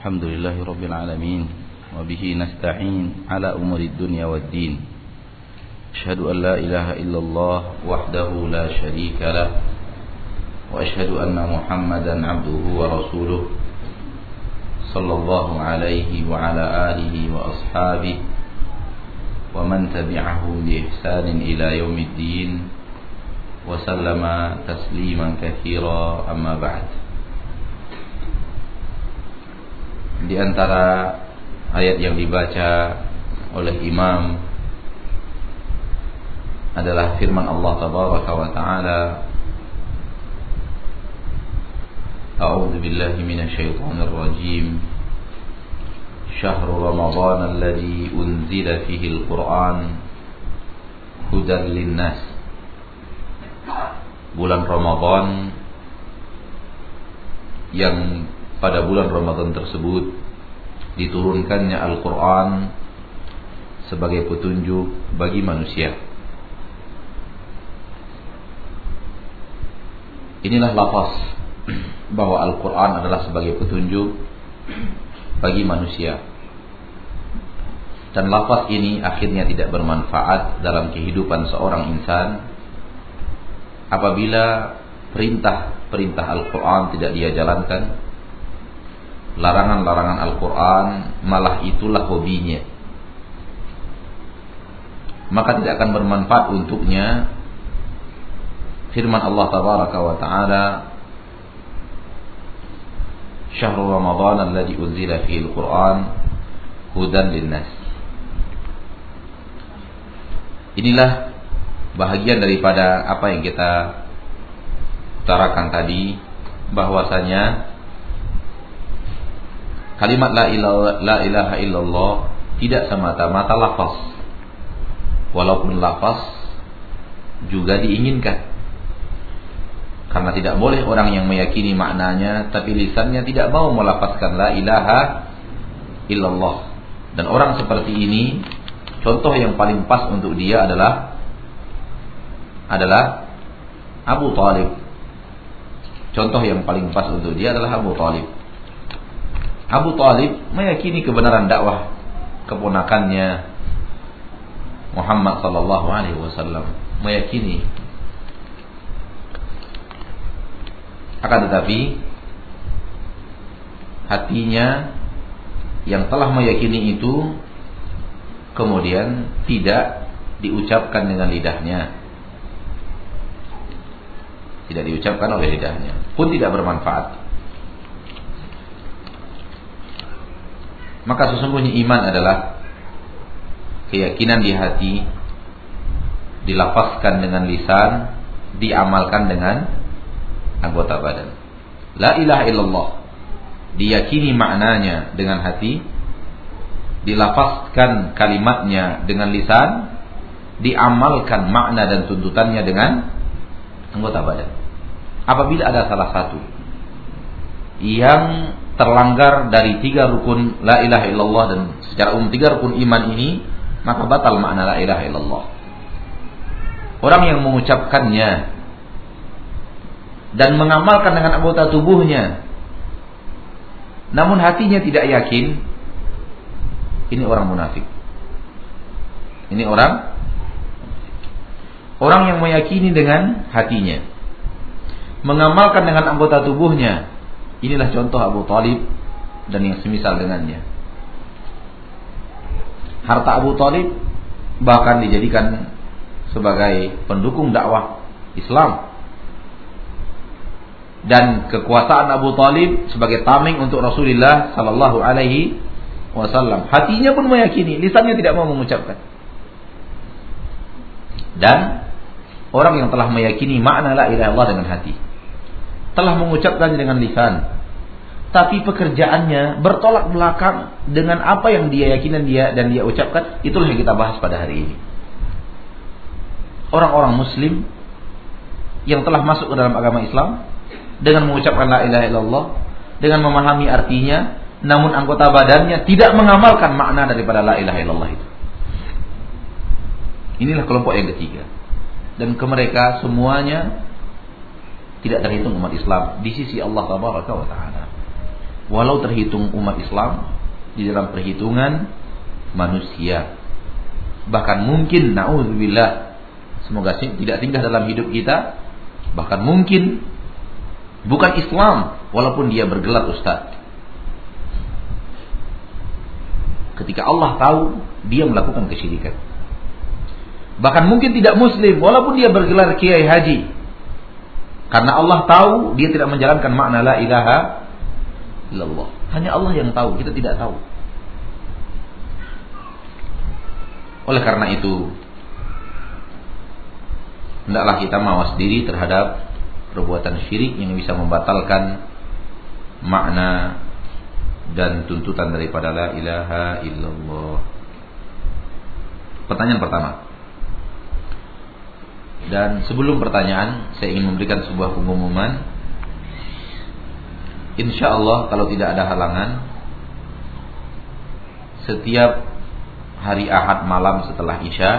الحمد لله رب العالمين وبه نستعين على أمور الدنيا والدين. أشهد أن لا إله إلا الله وحده لا شريك له وأشهد أن محمدا عبده ورسوله صلى الله عليه وعلى آله وأصحابه ومن تبعهم بإحسان إلى يوم الدين وسلم تسليما كثيرا أما بعد. di antara ayat yang dibaca oleh imam adalah firman Allah tabaraka wa taala A'udzu billahi minasyaitonir rajim شهر رمضان الذي أنزل فيه القرآن هدى للناس bulan Ramadan yang pada bulan Ramadan tersebut diturunkannya Al-Quran sebagai petunjuk bagi manusia. Inilah lafaz bahwa Al-Quran adalah sebagai petunjuk bagi manusia. Dan lafaz ini akhirnya tidak bermanfaat dalam kehidupan seorang insan apabila perintah-perintah Al-Quran tidak dia jalankan larangan-larangan Al-Quran malah itulah hobinya. Maka tidak akan bermanfaat untuknya firman Allah tabaraka wa taala syahrul ramadan alladhi unzila fihi al-Quran hudan linnas. Inilah bahagian daripada apa yang kita utarakan tadi bahwasanya Kalimat la ilaha, la ilaha illallah tidak semata-mata lafaz. Walaupun lafaz juga diinginkan. Karena tidak boleh orang yang meyakini maknanya tapi lisannya tidak mau melafazkan la ilaha illallah. Dan orang seperti ini contoh yang paling pas untuk dia adalah adalah Abu Talib. Contoh yang paling pas untuk dia adalah Abu Talib. Abu Talib meyakini kebenaran dakwah keponakannya Muhammad sallallahu alaihi wasallam meyakini. Akan tetapi hatinya yang telah meyakini itu kemudian tidak diucapkan dengan lidahnya. Tidak diucapkan oleh lidahnya. Pun tidak bermanfaat Maka sesungguhnya iman adalah keyakinan di hati dilafazkan dengan lisan, diamalkan dengan anggota badan. La ilaha illallah diyakini maknanya dengan hati, dilafazkan kalimatnya dengan lisan, diamalkan makna dan tuntutannya dengan anggota badan. Apabila ada salah satu yang terlanggar dari tiga rukun la ilaha illallah dan secara umum tiga rukun iman ini maka batal makna la ilaha illallah. Orang yang mengucapkannya dan mengamalkan dengan anggota tubuhnya namun hatinya tidak yakin ini orang munafik. Ini orang orang yang meyakini dengan hatinya mengamalkan dengan anggota tubuhnya Inilah contoh Abu Talib dan yang semisal dengannya. Harta Abu Talib bahkan dijadikan sebagai pendukung dakwah Islam. Dan kekuasaan Abu Talib sebagai tameng untuk Rasulullah Sallallahu Alaihi Wasallam. Hatinya pun meyakini, lisannya tidak mau mengucapkan. Dan orang yang telah meyakini makna la ilaha illallah dengan hati telah mengucapkan dengan lisan. Tapi pekerjaannya bertolak belakang dengan apa yang dia yakinan dia dan dia ucapkan. Itulah yang kita bahas pada hari ini. Orang-orang muslim yang telah masuk ke dalam agama Islam dengan mengucapkan la ilaha illallah dengan memahami artinya namun anggota badannya tidak mengamalkan makna daripada la ilaha illallah itu. Inilah kelompok yang ketiga. Dan ke mereka semuanya tidak terhitung umat Islam di sisi Allah tabaraka wa taala. walau terhitung umat Islam di dalam perhitungan manusia. Bahkan mungkin naudzubillah semoga tidak tinggal dalam hidup kita bahkan mungkin bukan Islam walaupun dia bergelar ustaz. Ketika Allah tahu dia melakukan kesyirikan. Bahkan mungkin tidak muslim walaupun dia bergelar kiai haji. Karena Allah tahu dia tidak menjalankan makna la ilaha illallah. Hanya Allah yang tahu, kita tidak tahu. Oleh karena itu, hendaklah kita mawas diri terhadap perbuatan syirik yang bisa membatalkan makna dan tuntutan daripada la ilaha illallah. Pertanyaan pertama. Dan sebelum pertanyaan, saya ingin memberikan sebuah pengumuman. Insya Allah kalau tidak ada halangan Setiap hari Ahad malam setelah Isya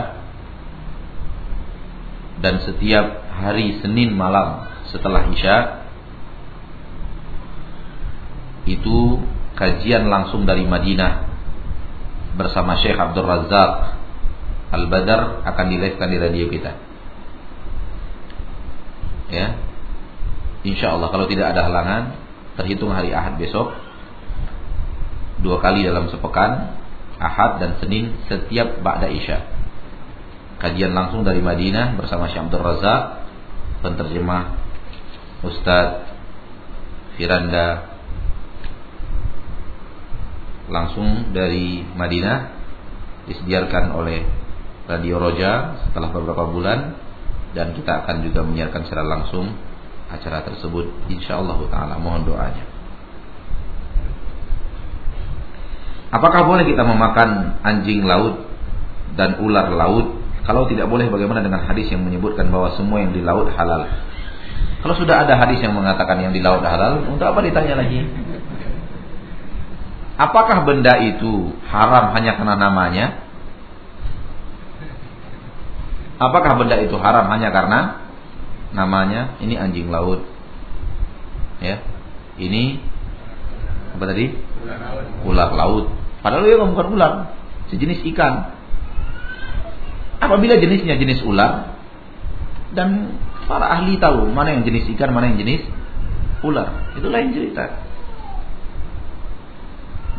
Dan setiap hari Senin malam setelah Isya Itu kajian langsung dari Madinah Bersama Syekh Abdul Razak Al-Badar akan dileskan di radio kita Ya. Insya Allah kalau tidak ada halangan terhitung hari Ahad besok dua kali dalam sepekan Ahad dan Senin setiap Ba'da Isya. Kajian langsung dari Madinah bersama Syekh Abdul Razak penterjemah Ustadz Firanda. Langsung dari Madinah disediakan oleh Radio Roja setelah beberapa bulan dan kita akan juga menyiarkan secara langsung acara tersebut insyaallah taala mohon doanya Apakah boleh kita memakan anjing laut dan ular laut? Kalau tidak boleh bagaimana dengan hadis yang menyebutkan bahwa semua yang di laut halal? Kalau sudah ada hadis yang mengatakan yang di laut halal, untuk apa ditanya lagi? Apakah benda itu haram hanya karena namanya? Apakah benda itu haram hanya karena namanya ini anjing laut. Ya. Ini apa tadi? Ular laut. Padahal dia bukan ular, sejenis ikan. Apabila jenisnya jenis ular dan para ahli tahu mana yang jenis ikan, mana yang jenis ular, itu lain cerita.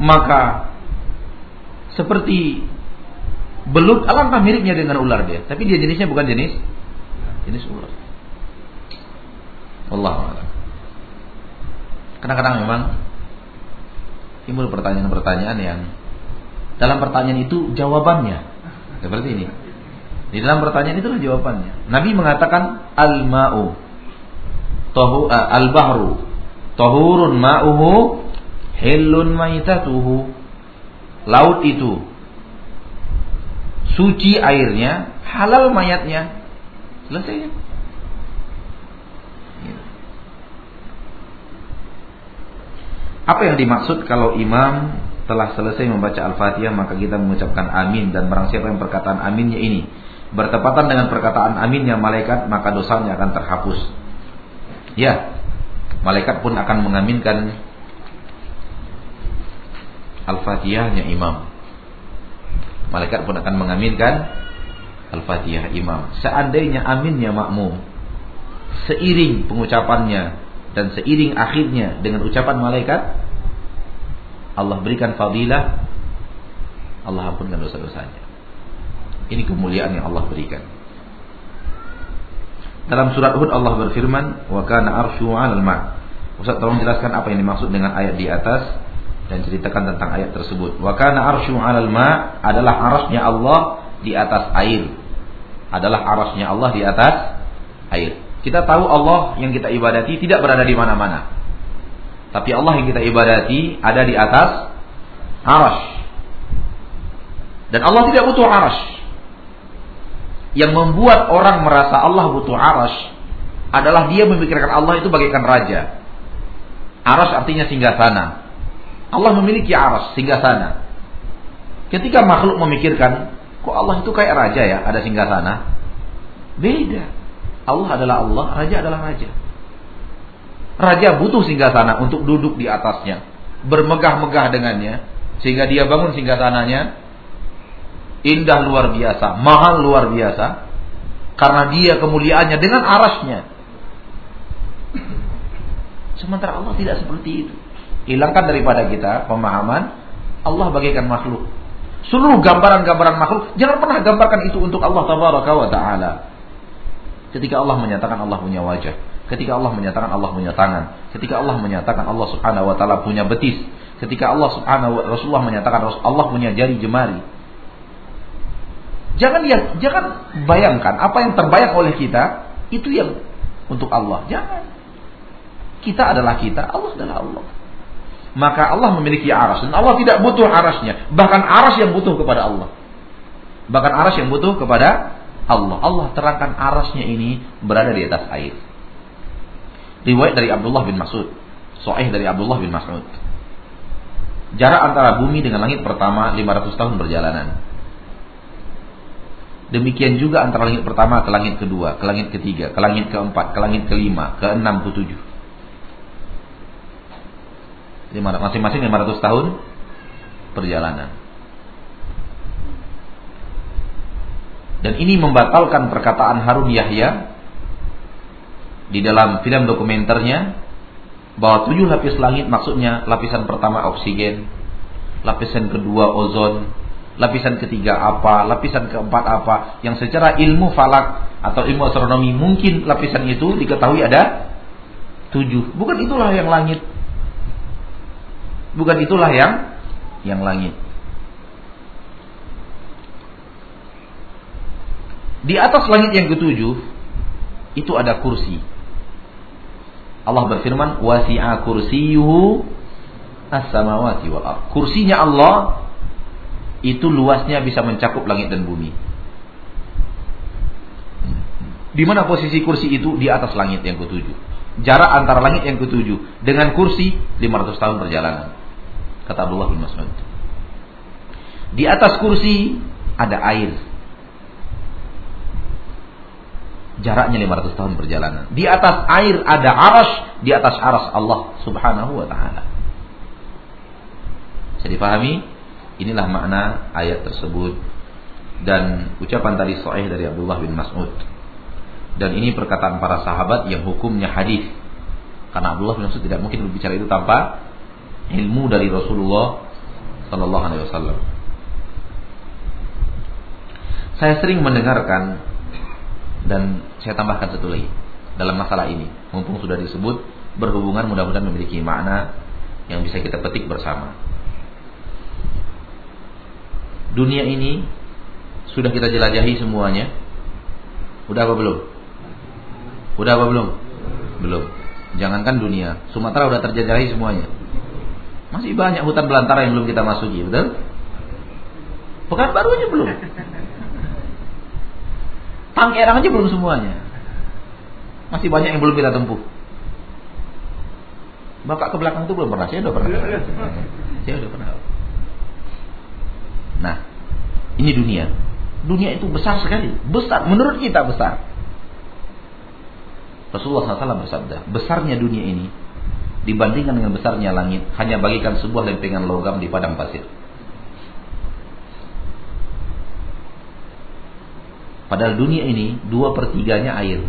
Maka seperti belut alangkah miripnya dengan ular dia, tapi dia jenisnya bukan jenis jenis ular. Allah Kadang-kadang memang timbul pertanyaan-pertanyaan yang dalam pertanyaan itu jawabannya seperti ini. Di dalam pertanyaan itu jawabannya. Nabi mengatakan al-ma'u tahu uh, al-bahru tahurun ma'uhu hillun maitatuhu. Laut itu suci airnya, halal mayatnya. Selesai. Apa yang dimaksud kalau imam telah selesai membaca Al-Fatihah maka kita mengucapkan amin dan barang siapa yang perkataan aminnya ini bertepatan dengan perkataan aminnya malaikat maka dosanya akan terhapus. Ya, malaikat pun akan mengaminkan Al-Fatihahnya imam. Malaikat pun akan mengaminkan Al-Fatihah imam. Seandainya aminnya makmum seiring pengucapannya dan seiring akhirnya dengan ucapan malaikat Allah berikan fadilah Allah ampunkan dosa-dosanya. Ini kemuliaan yang Allah berikan. Dalam surat Hud Allah berfirman wa kana arsyu 'alal ma' Ustaz tolong jelaskan apa yang dimaksud dengan ayat di atas dan ceritakan tentang ayat tersebut wa kana arsyu 'alal ma' adalah arasnya Allah di atas air adalah arasnya Allah di atas air kita tahu Allah yang kita ibadati tidak berada di mana-mana. Tapi Allah yang kita ibadati ada di atas arash. Dan Allah tidak butuh arash. Yang membuat orang merasa Allah butuh arash adalah dia memikirkan Allah itu bagaikan raja. Arash artinya singgah sana. Allah memiliki arash singgah sana. Ketika makhluk memikirkan, kok Allah itu kayak raja ya, ada singgah sana? Beda. Allah adalah Allah, raja adalah raja. Raja butuh singgah sana untuk duduk di atasnya. bermegah-megah dengannya sehingga dia bangun singgasananya indah luar biasa, mahal luar biasa karena dia kemuliaannya dengan arasnya. Sementara Allah tidak seperti itu. Hilangkan daripada kita pemahaman Allah bagaikan makhluk. Seluruh gambaran-gambaran makhluk jangan pernah gambarkan itu untuk Allah tabaraka wa taala. Ketika Allah menyatakan Allah punya wajah, ketika Allah menyatakan Allah punya tangan, ketika Allah menyatakan Allah Subhanahu wa taala punya betis, ketika Allah Subhanahu wa Rasulullah menyatakan Allah punya jari jemari. Jangan ya, jangan bayangkan apa yang terbayang oleh kita itu yang untuk Allah. Jangan. Kita adalah kita, Allah adalah Allah maka Allah memiliki aras. Dan Allah tidak butuh arasnya. Bahkan aras yang butuh kepada Allah. Bahkan aras yang butuh kepada Allah. Allah terangkan arasnya ini berada di atas air. Riwayat dari Abdullah bin Mas'ud. Sahih dari Abdullah bin Mas'ud. Jarak antara bumi dengan langit pertama 500 tahun perjalanan. Demikian juga antara langit pertama ke langit kedua, ke langit ketiga, ke langit keempat, ke langit kelima, ke enam, ke tujuh masing-masing 500 tahun perjalanan. Dan ini membatalkan perkataan Harun Yahya di dalam film dokumenternya bahwa tujuh lapis langit maksudnya lapisan pertama oksigen, lapisan kedua ozon, lapisan ketiga apa, lapisan keempat apa, yang secara ilmu falak atau ilmu astronomi mungkin lapisan itu diketahui ada tujuh. Bukan itulah yang langit. Bukan itulah yang yang langit. Di atas langit yang ketujuh itu ada kursi. Allah berfirman, "Wasi'a kursiyuhu as-samawati wal ard." Kursinya Allah itu luasnya bisa mencakup langit dan bumi. Di mana posisi kursi itu di atas langit yang ketujuh. Jarak antara langit yang ketujuh dengan kursi 500 tahun perjalanan kata Abdullah bin Mas'ud. Di atas kursi ada air. Jaraknya 500 tahun perjalanan. Di atas air ada aras, di atas aras Allah Subhanahu wa taala. Bisa dipahami? Inilah makna ayat tersebut dan ucapan tadi sahih dari Abdullah bin Mas'ud. Dan ini perkataan para sahabat yang hukumnya hadis. Karena Abdullah bin Mas'ud tidak mungkin berbicara itu tanpa ilmu dari Rasulullah Sallallahu Alaihi Wasallam. Saya sering mendengarkan dan saya tambahkan satu lagi dalam masalah ini, mumpung sudah disebut berhubungan mudah-mudahan memiliki makna yang bisa kita petik bersama. Dunia ini sudah kita jelajahi semuanya. Udah apa belum? Udah apa belum? Belum. Jangankan dunia, Sumatera udah terjelajahi semuanya. Masih banyak hutan belantara yang belum kita masuki, betul? Pekan baru aja belum. Tangkerang aja belum semuanya. Masih banyak yang belum kita tempuh. Bapak ke belakang itu belum pernah, saya udah pernah. Saya udah pernah. Nah, ini dunia. Dunia itu besar sekali, besar menurut kita besar. Rasulullah SAW bersabda, besarnya dunia ini dibandingkan dengan besarnya langit hanya bagikan sebuah lempengan logam di padang pasir. Padahal dunia ini dua pertiganya air.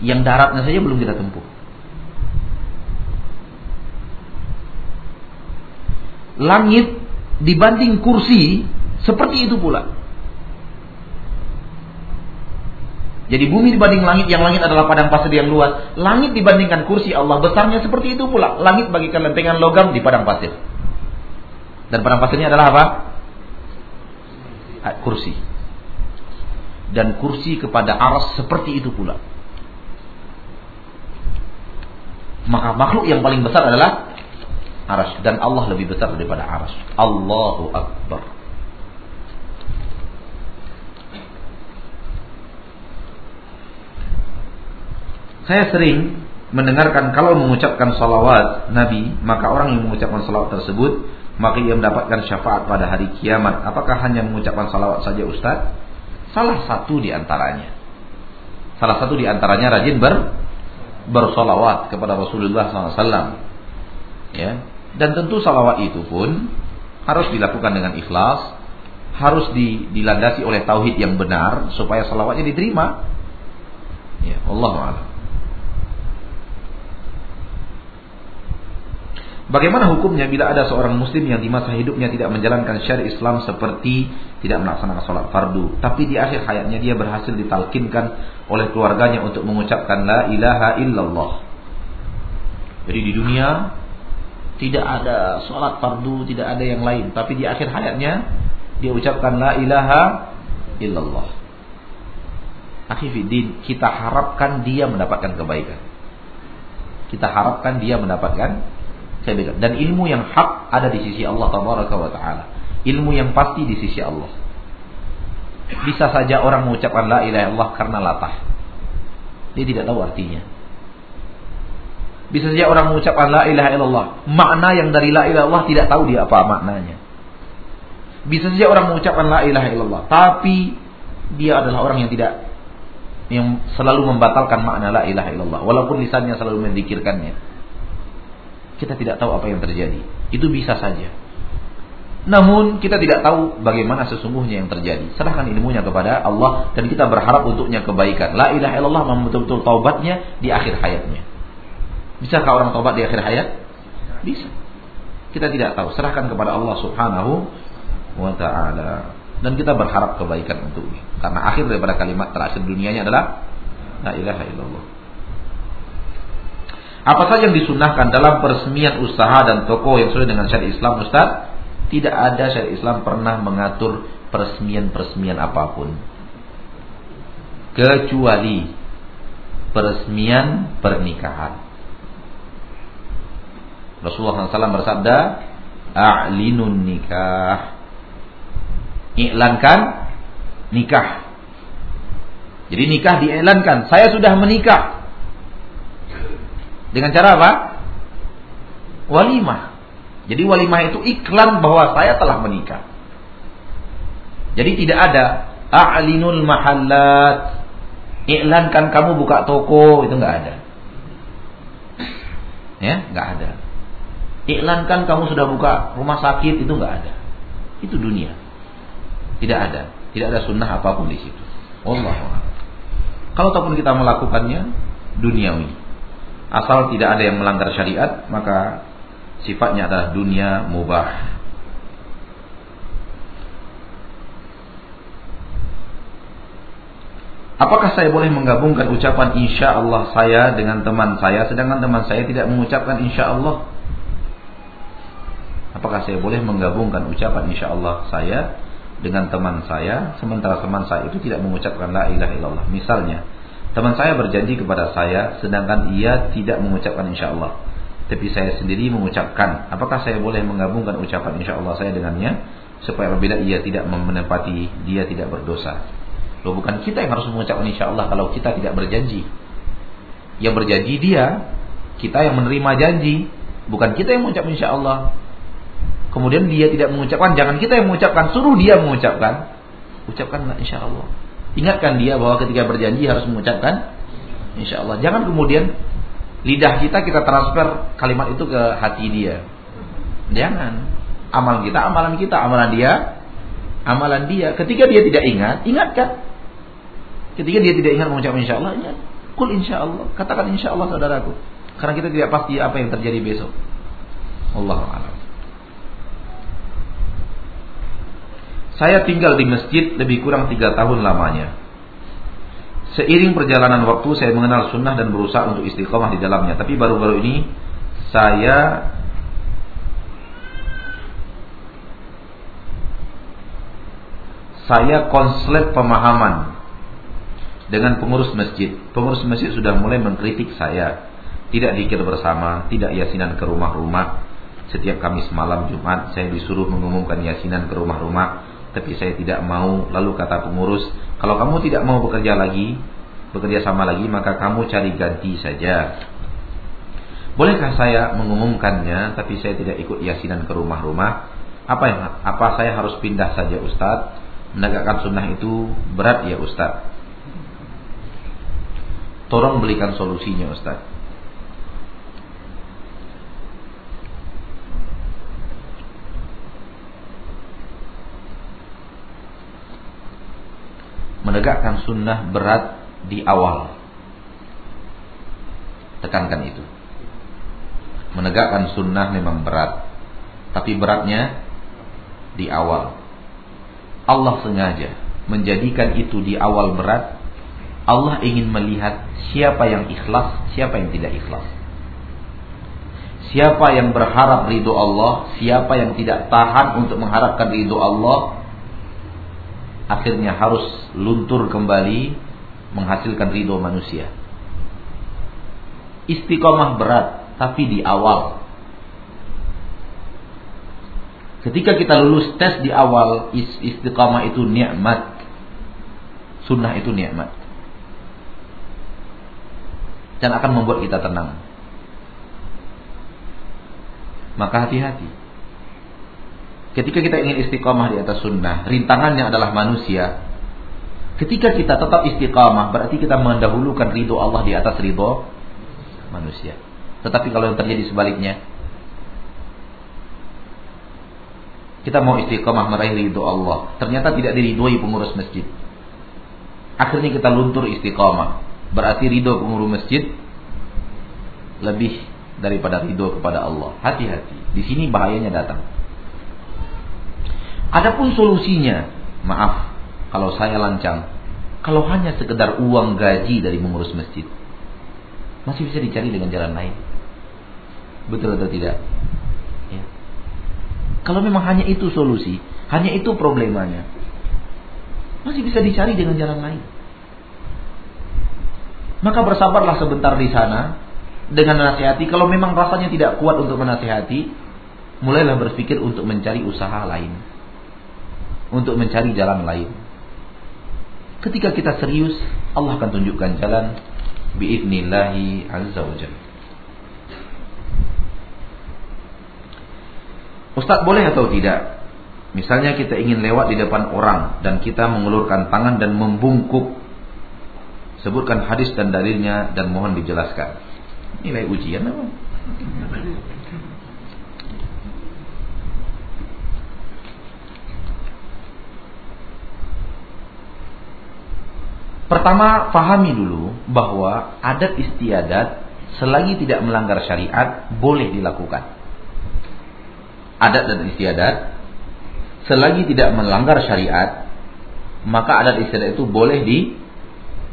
Yang daratnya saja belum kita tempuh. Langit dibanding kursi seperti itu pula. Jadi bumi dibanding langit, yang langit adalah padang pasir yang luas. Langit dibandingkan kursi Allah besarnya seperti itu pula. Langit bagikan lempengan logam di padang pasir. Dan padang pasirnya adalah apa? Kursi. Dan kursi kepada aras seperti itu pula. Maka makhluk yang paling besar adalah aras. Dan Allah lebih besar daripada aras. Allahu Akbar. Saya sering mendengarkan kalau mengucapkan salawat Nabi, maka orang yang mengucapkan salawat tersebut, maka ia mendapatkan syafaat pada hari kiamat. Apakah hanya mengucapkan salawat saja Ustaz? Salah satu di antaranya. Salah satu di antaranya rajin ber bersolawat kepada Rasulullah SAW. Ya. Dan tentu salawat itu pun harus dilakukan dengan ikhlas, harus dilandasi oleh tauhid yang benar supaya salawatnya diterima. Ya, Allah a'lam. Bagaimana hukumnya bila ada seorang muslim yang di masa hidupnya tidak menjalankan syariat Islam seperti tidak melaksanakan sholat fardu, tapi di akhir hayatnya dia berhasil ditalkinkan oleh keluarganya untuk mengucapkan la ilaha illallah. Jadi di dunia tidak ada sholat fardu, tidak ada yang lain, tapi di akhir hayatnya dia ucapkan la ilaha illallah. Akhifidin, kita harapkan dia mendapatkan kebaikan. Kita harapkan dia mendapatkan saya bilang dan ilmu yang hak ada di sisi Allah wa taala. Ilmu yang pasti di sisi Allah. Bisa saja orang mengucapkan la ilaha illallah karena latah. Dia tidak tahu artinya. Bisa saja orang mengucapkan la ilaha illallah, makna yang dari la ilaha illallah tidak tahu dia apa maknanya. Bisa saja orang mengucapkan la ilaha illallah, tapi dia adalah orang yang tidak yang selalu membatalkan makna la ilaha illallah walaupun lisannya selalu mendikirkannya. Kita tidak tahu apa yang terjadi. Itu bisa saja. Namun kita tidak tahu bagaimana sesungguhnya yang terjadi. Serahkan ilmunya kepada Allah dan kita berharap untuknya kebaikan. La ilaha illallah betul-betul taubatnya di akhir hayatnya. Bisakah orang taubat di akhir hayat? Bisa. Kita tidak tahu. Serahkan kepada Allah Subhanahu wa taala. Dan kita berharap kebaikan untuknya. Karena akhir daripada kalimat terakhir dunianya adalah la ilaha illallah. Apa saja yang disunahkan dalam peresmian usaha dan toko yang sesuai dengan syariat Islam Ustaz? Tidak ada syariat Islam pernah mengatur peresmian-peresmian apa pun. Kecuali peresmian pernikahan. Rasulullah SAW bersabda, A'linun nikah. Iklankan nikah. Jadi nikah diiklankan. Saya sudah menikah. Dengan cara apa? Walimah. Jadi walimah itu iklan bahwa saya telah menikah. Jadi tidak ada a'linul mahallat. Iklankan kamu buka toko itu enggak ada. Ya, enggak ada. Iklankan kamu sudah buka rumah sakit itu enggak ada. Itu dunia. Tidak ada. Tidak ada sunnah apa pun di situ. Allah. Kalau ataupun kita melakukannya duniawi. Asal tidak ada yang melanggar syariat, maka sifatnya adalah dunia mubah. Apakah saya boleh menggabungkan ucapan insya Allah saya dengan teman saya Sedangkan teman saya tidak mengucapkan insya Allah Apakah saya boleh menggabungkan ucapan insya Allah saya Dengan teman saya Sementara teman saya itu tidak mengucapkan la ilaha illallah Misalnya Teman saya berjanji kepada saya sedangkan ia tidak mengucapkan insya Allah. Tapi saya sendiri mengucapkan. Apakah saya boleh menggabungkan ucapan insya Allah saya dengannya? Supaya apabila ia tidak menepati, dia tidak berdosa. Loh bukan kita yang harus mengucapkan insya Allah kalau kita tidak berjanji. Yang berjanji dia, kita yang menerima janji. Bukan kita yang mengucapkan insya Allah. Kemudian dia tidak mengucapkan, jangan kita yang mengucapkan, suruh dia mengucapkan. Ucapkanlah insya Allah. Ingatkan dia bahwa ketika berjanji harus mengucapkan insya Allah. Jangan kemudian lidah kita kita transfer kalimat itu ke hati dia. Jangan. Amal kita, amalan kita, amalan dia, amalan dia. Ketika dia tidak ingat, ingatkan. Ketika dia tidak ingat mengucapkan insya Allah, ingat. Kul insya Allah. Katakan insya Allah saudaraku. Karena kita tidak pasti apa yang terjadi besok. Allah Allah. Saya tinggal di masjid lebih kurang tiga tahun lamanya. Seiring perjalanan waktu saya mengenal sunnah dan berusaha untuk istiqomah di dalamnya. Tapi baru-baru ini saya saya konslet pemahaman dengan pengurus masjid. Pengurus masjid sudah mulai mengkritik saya. Tidak dikir bersama, tidak yasinan ke rumah-rumah. Setiap Kamis malam Jumat saya disuruh mengumumkan yasinan ke rumah-rumah tapi saya tidak mau. Lalu kata pengurus, kalau kamu tidak mau bekerja lagi, bekerja sama lagi, maka kamu cari ganti saja. Bolehkah saya mengumumkannya, tapi saya tidak ikut yasinan ke rumah-rumah? Apa yang apa saya harus pindah saja Ustadz? Menegakkan sunnah itu berat ya Ustadz. Tolong belikan solusinya Ustadz. Menegakkan sunnah berat di awal. Tekankan itu. Menegakkan sunnah memang berat. Tapi beratnya di awal. Allah sengaja menjadikan itu di awal berat. Allah ingin melihat siapa yang ikhlas, siapa yang tidak ikhlas. Siapa yang berharap ridho Allah, siapa yang tidak tahan untuk mengharapkan ridho Allah, akhirnya harus luntur kembali menghasilkan ridho manusia. Istiqomah berat, tapi di awal. Ketika kita lulus tes di awal, istiqomah itu nikmat. Sunnah itu nikmat. Dan akan membuat kita tenang. Maka hati-hati. Ketika kita ingin istiqamah di atas sunnah, rintangannya adalah manusia. Ketika kita tetap istiqamah, berarti kita mendahulukan ridho Allah di atas ridho manusia. Tetapi kalau yang terjadi sebaliknya, kita mau istiqamah meraih ridho Allah, ternyata tidak diridhoi pengurus masjid. Akhirnya kita luntur istiqamah. Berarti ridho pengurus masjid lebih daripada ridho kepada Allah. Hati-hati. Di sini bahayanya datang. Adapun solusinya, maaf kalau saya lancang, kalau hanya sekedar uang gaji dari mengurus masjid, masih bisa dicari dengan jalan lain. Betul atau tidak? Ya. Kalau memang hanya itu solusi, hanya itu problemanya, masih bisa dicari dengan jalan lain. Maka bersabarlah sebentar di sana, dengan menasihati. Kalau memang rasanya tidak kuat untuk menasihati, mulailah berpikir untuk mencari usaha lain. Untuk mencari jalan lain. Ketika kita serius, Allah akan tunjukkan jalan biidnillahi azza wa Ustaz boleh atau tidak? Misalnya kita ingin lewat di depan orang dan kita mengulurkan tangan dan membungkuk. Sebutkan hadis dan dalilnya dan mohon dijelaskan. Nilai ujian apa? Pertama, fahami dulu bahwa adat istiadat selagi tidak melanggar syariat boleh dilakukan. Adat dan istiadat selagi tidak melanggar syariat maka adat istiadat itu boleh di,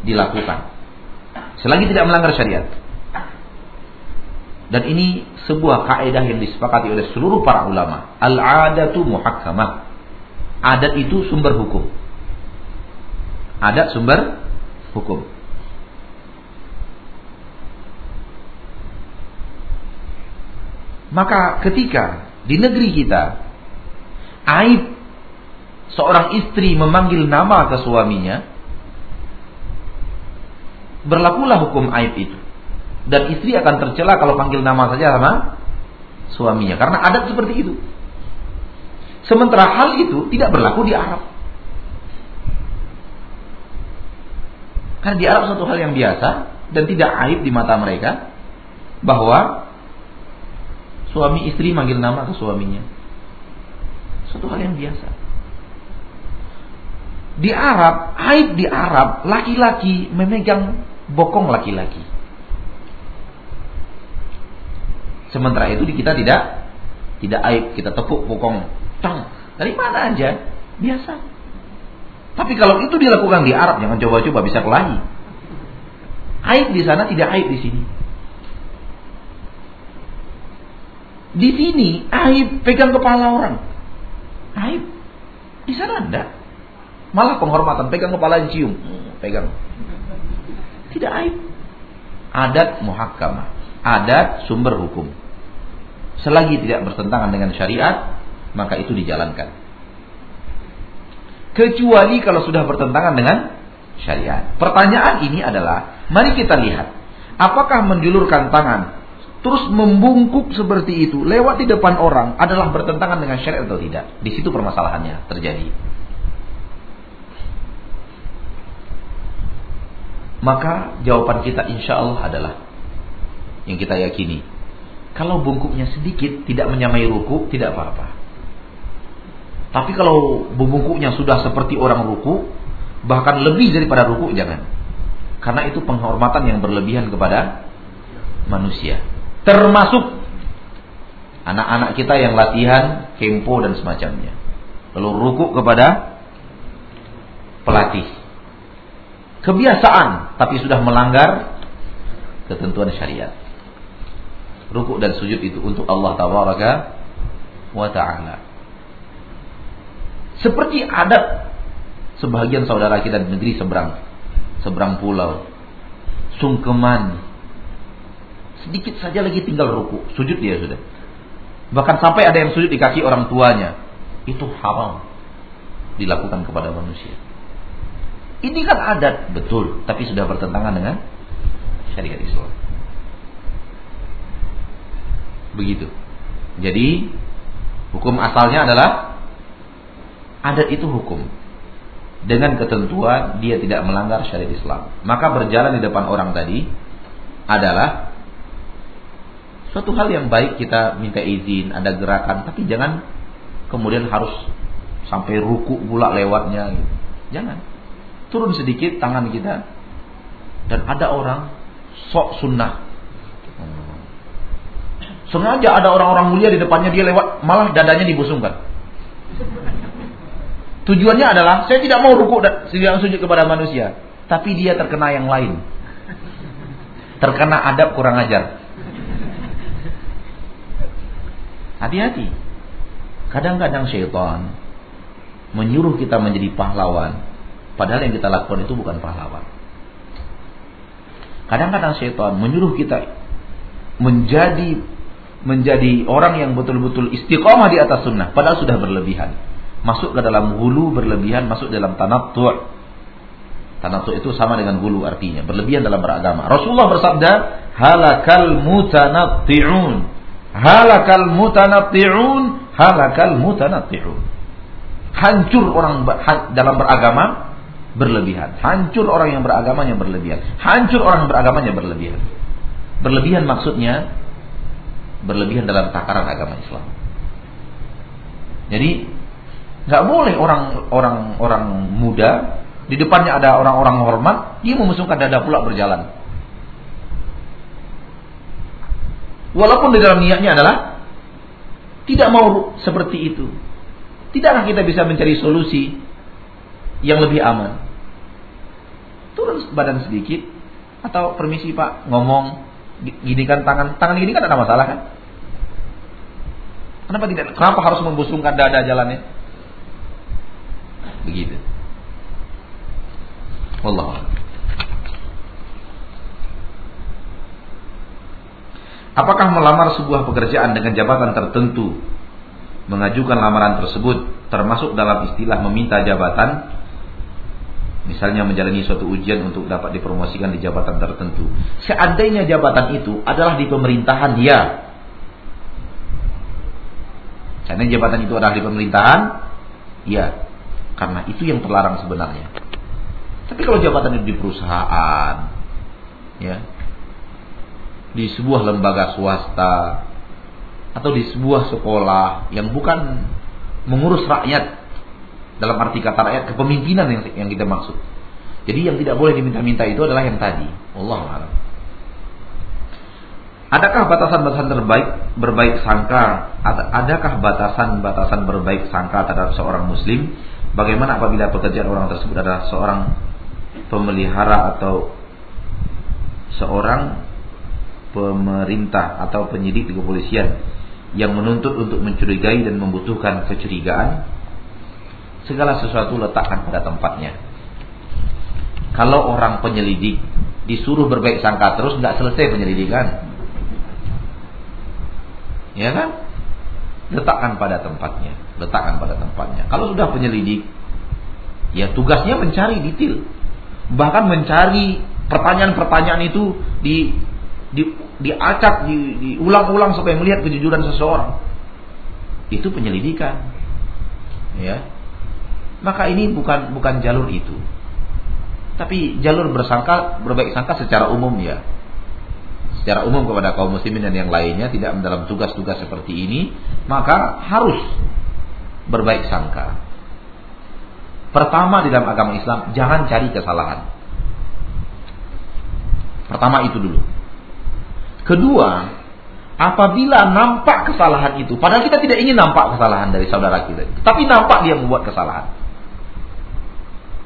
dilakukan. Selagi tidak melanggar syariat. Dan ini sebuah kaidah yang disepakati oleh seluruh para ulama. Al-adatu muhakkamah. Adat itu sumber hukum. Adat sumber hukum. Maka ketika di negeri kita aib seorang istri memanggil nama ke suaminya, berlakulah hukum aib itu dan istri akan tercela kalau panggil nama saja sama suaminya karena adat seperti itu. Sementara hal itu tidak berlaku di Arab. Karena di Arab satu hal yang biasa dan tidak aib di mata mereka bahwa suami istri manggil nama ke suaminya. Satu hal yang biasa. Di Arab, aib di Arab, laki-laki memegang bokong laki-laki. Sementara itu di kita tidak tidak aib, kita tepuk pokong tang. Dari mana aja? Biasa. Tapi kalau itu dilakukan di Arab, jangan coba-coba bisa kelahi. Aib di sana tidak aib di sini. Di sini aib pegang kepala orang. Aib. Di sana enggak. Malah penghormatan pegang kepala cium, pegang. Tidak aib. Adat muhakkamah. Adat sumber hukum. Selagi tidak bertentangan dengan syariat, maka itu dijalankan. Kecuali kalau sudah bertentangan dengan syariat. Pertanyaan ini adalah, mari kita lihat, apakah menjulurkan tangan terus membungkuk seperti itu lewat di depan orang adalah bertentangan dengan syariat atau tidak? Di situ permasalahannya terjadi. Maka jawaban kita insya Allah adalah yang kita yakini kalau bungkuknya sedikit, tidak menyamai ruku, tidak apa-apa. Tapi kalau bungkuknya sudah seperti orang ruku, bahkan lebih daripada ruku jangan. Karena itu penghormatan yang berlebihan kepada manusia. Termasuk anak-anak kita yang latihan kempo dan semacamnya. Lalu ruku kepada pelatih. Kebiasaan tapi sudah melanggar ketentuan syariat. Ruku dan sujud itu untuk Allah tabaraka wa taala. Seperti adat sebagian saudara kita di negeri seberang seberang pulau. Sungkeman. Sedikit saja lagi tinggal ruku, sujud dia sudah. Bahkan sampai ada yang sujud di kaki orang tuanya. Itu haram dilakukan kepada manusia. Ini kan adat, betul, tapi sudah bertentangan dengan syariat Islam. Begitu. Jadi hukum asalnya adalah adat itu hukum dengan ketentuan dia tidak melanggar syariat Islam. Maka berjalan di depan orang tadi adalah suatu hal yang baik kita minta izin, ada gerakan, tapi jangan kemudian harus sampai ruku pula lewatnya gitu. Jangan. Turun sedikit tangan kita dan ada orang sok sunnah. Sengaja ada orang-orang mulia di depannya dia lewat malah dadanya dibusungkan. Tujuannya adalah saya tidak mau ruku dan tidak sujud kepada manusia, tapi dia terkena yang lain. Terkena adab kurang ajar. Hati-hati. Kadang-kadang syaitan menyuruh kita menjadi pahlawan, padahal yang kita lakukan itu bukan pahlawan. Kadang-kadang syaitan menyuruh kita menjadi menjadi orang yang betul-betul istiqomah di atas sunnah, padahal sudah berlebihan masuk ke dalam hulu berlebihan, masuk dalam tanattu'. Tanattu' itu sama dengan hulu artinya, berlebihan dalam beragama. Rasulullah bersabda, halakal mutanatti'un. Halakal mutanatti'un, halakal mutanatti'un. Hancur orang dalam beragama berlebihan. Hancur orang yang beragamanya berlebihan. Hancur orang yang beragamanya berlebihan. Berlebihan maksudnya berlebihan dalam takaran agama Islam. Jadi Nggak boleh orang orang orang muda di depannya ada orang-orang hormat, dia memusungkan dada pula berjalan. Walaupun di dalam niatnya adalah tidak mau seperti itu. Tidakkah kita bisa mencari solusi yang lebih aman? Turun badan sedikit atau permisi Pak ngomong gini kan tangan tangan gini kan ada masalah kan? Kenapa tidak? Kenapa harus membusungkan dada jalannya? Begitu. Wallah. Apakah melamar sebuah pekerjaan dengan jabatan tertentu mengajukan lamaran tersebut termasuk dalam istilah meminta jabatan misalnya menjalani suatu ujian untuk dapat dipromosikan di jabatan tertentu seandainya jabatan itu adalah di pemerintahan ya seandainya jabatan itu adalah di pemerintahan ya karena itu yang terlarang sebenarnya. Tapi kalau jabatan itu di perusahaan, ya, di sebuah lembaga swasta atau di sebuah sekolah yang bukan mengurus rakyat dalam arti kata rakyat kepemimpinan yang, yang kita maksud. Jadi yang tidak boleh diminta-minta itu adalah yang tadi. Allah alam. Adakah batasan-batasan terbaik berbaik sangka? Adakah batasan-batasan berbaik sangka terhadap seorang muslim Bagaimana apabila pekerjaan orang tersebut adalah seorang pemelihara atau seorang pemerintah atau penyidik di kepolisian yang menuntut untuk mencurigai dan membutuhkan kecurigaan segala sesuatu letakkan pada tempatnya. Kalau orang penyelidik disuruh berbaik sangka terus nggak selesai penyelidikan. Ya kan letakkan pada tempatnya letakkan pada tempatnya. Kalau sudah penyelidik, ya tugasnya mencari detail. Bahkan mencari pertanyaan-pertanyaan itu di di diacak, di, diulang-ulang supaya melihat kejujuran seseorang. Itu penyelidikan. Ya. Maka ini bukan bukan jalur itu. Tapi jalur bersangka, berbaik sangka secara umum ya. Secara umum kepada kaum muslimin dan yang lainnya tidak dalam tugas-tugas seperti ini, maka harus berbaik sangka. Pertama di dalam agama Islam, jangan cari kesalahan. Pertama itu dulu. Kedua, apabila nampak kesalahan itu, padahal kita tidak ingin nampak kesalahan dari saudara kita, tapi nampak dia membuat kesalahan.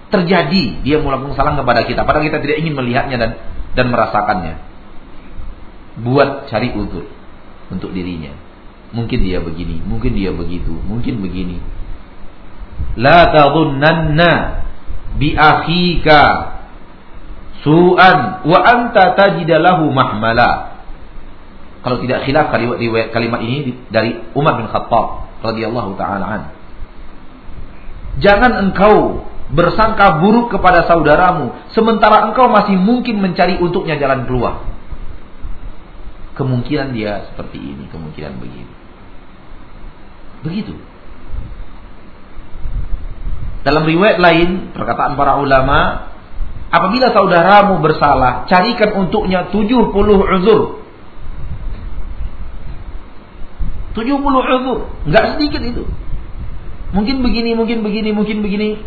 Terjadi dia melakukan kesalahan kepada kita, padahal kita tidak ingin melihatnya dan dan merasakannya. Buat cari uzur untuk dirinya. Mungkin dia begini, mungkin dia begitu, mungkin begini. La tadhunnanna bi akhika su'an wa anta tajidalahu mahmala. Kalau tidak khilaf kalimat, kalimat ini dari Umar bin Khattab radhiyallahu taala an. Jangan engkau bersangka buruk kepada saudaramu sementara engkau masih mungkin mencari untuknya jalan keluar. Kemungkinan dia seperti ini, kemungkinan begitu. Begitu. Dalam riwayat lain, perkataan para ulama, apabila saudaramu bersalah, carikan untuknya 70 uzur. 70 uzur, enggak sedikit itu. Mungkin begini, mungkin begini, mungkin begini.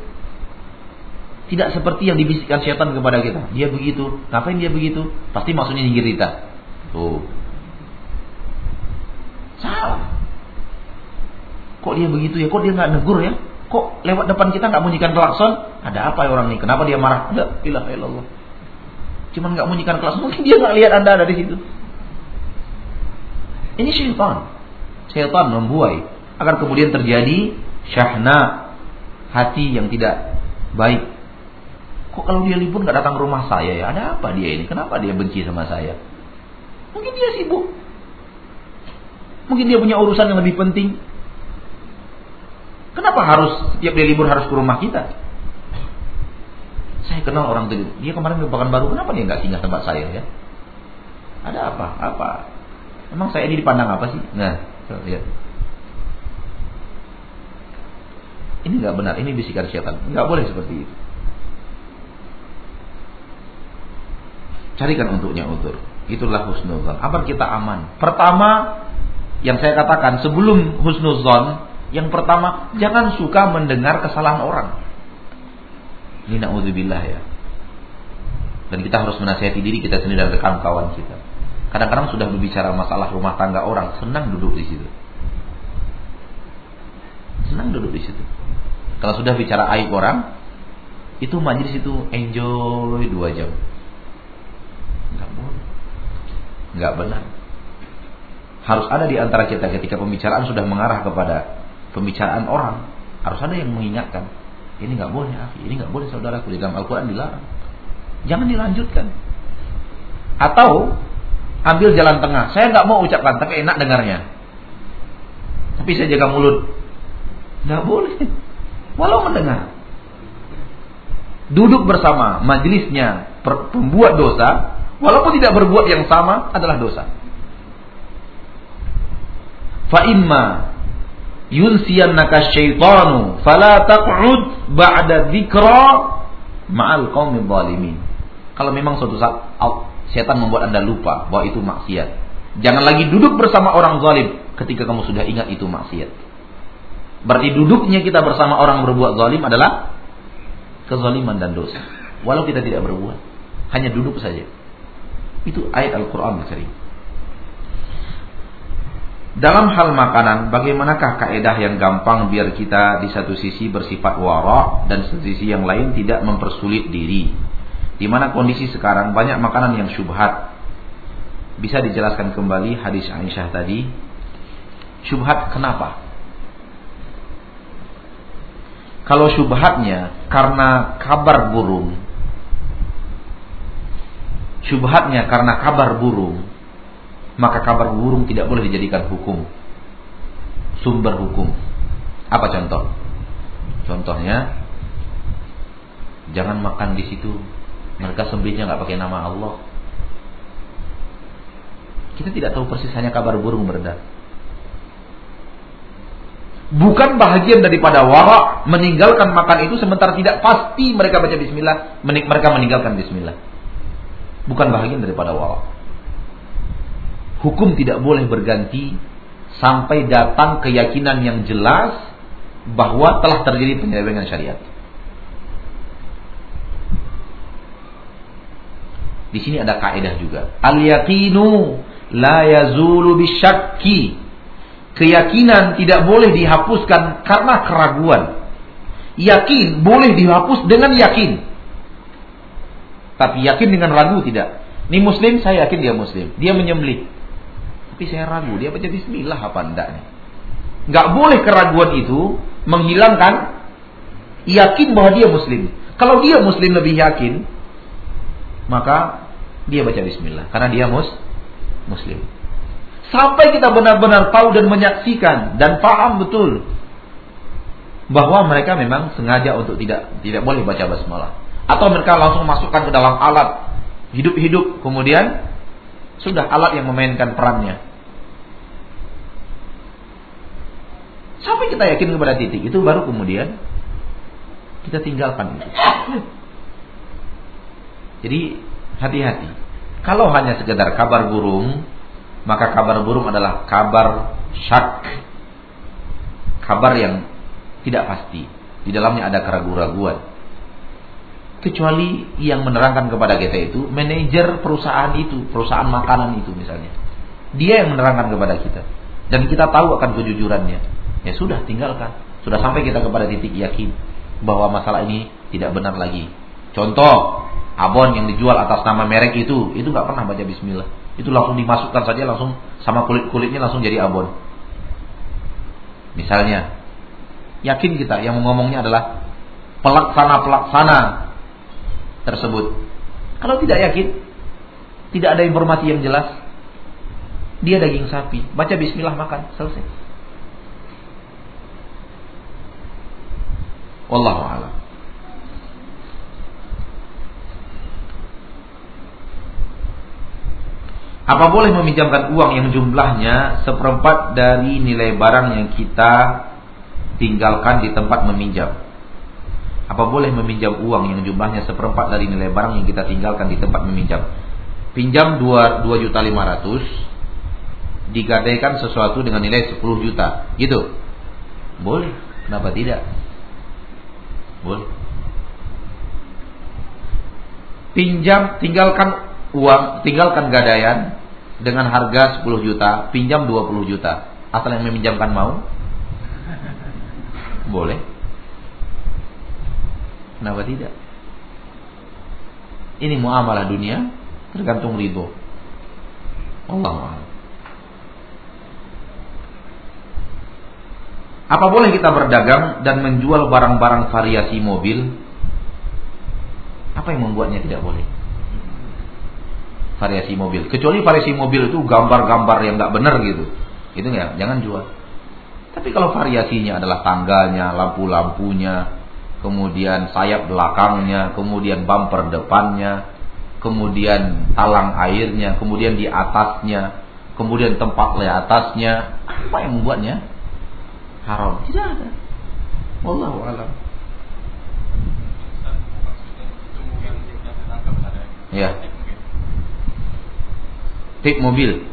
Tidak seperti yang dibisikkan syaitan kepada kita. Dia begitu. Ngapain dia begitu? Pasti maksudnya nyinggir kita. Tuh. Salah. Kok dia begitu ya? Kok dia nggak negur ya? Kok lewat depan kita nggak bunyikan klakson? Ada apa ya orang ini? Kenapa dia marah? Enggak, ilah Allah. Cuman nggak bunyikan klakson, mungkin dia nggak lihat anda ada di situ. Ini syaitan. Syaitan membuai agar kemudian terjadi syahna hati yang tidak baik. Kok kalau dia libur nggak datang ke rumah saya ya? Ada apa dia ini? Kenapa dia benci sama saya? Mungkin dia sibuk. Mungkin dia punya urusan yang lebih penting. Kenapa harus setiap dia libur harus ke rumah kita? Saya kenal orang itu. Dia kemarin ke baru. Kenapa dia nggak singgah tempat saya ya? Ada apa? Apa? Emang saya ini dipandang apa sih? Nah, lihat. Ini nggak benar. Ini bisikan syaitan. Nggak boleh seperti itu. Carikan untuknya utur. Itulah husnuzon. Apa kita aman? Pertama, yang saya katakan sebelum husnuzon, yang pertama, jangan suka mendengar kesalahan orang. Ini na'udzubillah ya. Dan kita harus menasihati diri kita sendiri dan rekan kawan kita. Kadang-kadang sudah berbicara masalah rumah tangga orang, senang duduk di situ. Senang duduk di situ. Kalau sudah bicara aib orang, itu majlis itu enjoy dua jam. Enggak boleh. Enggak benar. Harus ada di antara kita ketika pembicaraan sudah mengarah kepada pembicaraan orang harus ada yang mengingatkan ini nggak boleh akhi ini nggak boleh saudaraku. Di dalam Al-Quran dilarang. Jangan dilanjutkan. Atau ambil jalan tengah. Saya nggak mau ucapkan tapi enak dengarnya. Tapi saya jaga mulut. Nggak boleh. Walau mendengar. Duduk bersama. Majelisnya pembuat dosa. Walaupun tidak berbuat yang sama adalah dosa fa imma yunsiyannaka syaitanu fala taq'ud ba'da dzikra ma'al qaumil zalimin. Kalau memang suatu saat setan membuat Anda lupa bahwa itu maksiat, jangan lagi duduk bersama orang zalim ketika kamu sudah ingat itu maksiat. Berarti duduknya kita bersama orang berbuat zalim adalah kezaliman dan dosa. Walau kita tidak berbuat, hanya duduk saja. Itu ayat Al-Qur'an Al-Karim. Dalam hal makanan, bagaimanakah kaedah yang gampang biar kita di satu sisi bersifat wara dan sisi yang lain tidak mempersulit diri? Di mana kondisi sekarang banyak makanan yang syubhat. Bisa dijelaskan kembali hadis Aisyah tadi? Syubhat kenapa? Kalau syubhatnya karena kabar burung, syubhatnya karena kabar burung, maka kabar burung tidak boleh dijadikan hukum sumber hukum. Apa contoh? Contohnya jangan makan di situ. Mereka sembelihnya nggak pakai nama Allah. Kita tidak tahu persis hanya kabar burung beredar. Bukan bahagian daripada wara meninggalkan makan itu sementara tidak pasti mereka baca bismillah, mereka meninggalkan bismillah. Bukan bahagian daripada wara hukum tidak boleh berganti sampai datang keyakinan yang jelas bahwa telah terjadi penyelewengan syariat. Di sini ada kaidah juga. Al yaqinu la yazulu bisyakki. Keyakinan tidak boleh dihapuskan karena keraguan. Yakin boleh dihapus dengan yakin. Tapi yakin dengan ragu tidak. Ini muslim saya yakin dia muslim. Dia menyembelih. Tapi saya ragu, dia baca bismillah apa enggak nih. Enggak boleh keraguan itu menghilangkan yakin bahwa dia muslim. Kalau dia muslim lebih yakin, maka dia baca bismillah karena dia mus muslim. Sampai kita benar-benar tahu dan menyaksikan dan paham betul bahwa mereka memang sengaja untuk tidak tidak boleh baca basmalah atau mereka langsung masukkan ke dalam alat hidup-hidup kemudian sudah alat yang memainkan perannya. Sampai kita yakin kepada titik itu baru kemudian kita tinggalkan itu. Jadi hati-hati. Kalau hanya sekedar kabar burung, maka kabar burung adalah kabar syak. Kabar yang tidak pasti. Di dalamnya ada keraguan-raguan. Kecuali yang menerangkan kepada kita itu manajer perusahaan itu, perusahaan makanan itu misalnya. Dia yang menerangkan kepada kita. Dan kita tahu akan kejujurannya. Ya sudah, tinggalkan. Sudah sampai kita kepada titik yakin bahwa masalah ini tidak benar lagi. Contoh, abon yang dijual atas nama merek itu, itu nggak pernah baca bismillah. Itu langsung dimasukkan saja langsung sama kulit-kulitnya langsung jadi abon. Misalnya, yakin kita yang ngomongnya adalah pelaksana-pelaksana tersebut. Kalau tidak yakin, tidak ada informasi yang jelas, dia daging sapi, baca bismillah makan, selesai. Wallahu a'lam. Apa boleh meminjamkan uang yang jumlahnya seperempat dari nilai barang yang kita tinggalkan di tempat meminjam? Apa boleh meminjam uang yang jumlahnya seperempat dari nilai barang yang kita tinggalkan di tempat meminjam? Pinjam 2, 2 juta 500 digadaikan sesuatu dengan nilai 10 juta. Gitu. Boleh. Kenapa tidak? Boleh. Pinjam tinggalkan uang, tinggalkan gadaian dengan harga 10 juta, pinjam 20 juta. Asal yang meminjamkan mau? Boleh. Kenapa tidak? Ini muamalah dunia tergantung ridho. Allah Apa boleh kita berdagang dan menjual barang-barang variasi mobil? Apa yang membuatnya tidak boleh? variasi mobil. Kecuali variasi mobil itu gambar-gambar yang nggak benar gitu. Itu ya, jangan jual. Tapi kalau variasinya adalah tangganya, lampu-lampunya, kemudian sayap belakangnya, kemudian bumper depannya, kemudian talang airnya, kemudian di atasnya, kemudian tempat atasnya, apa yang membuatnya haram? Tidak ada. Wallahu a'lam. Ya tip mobil.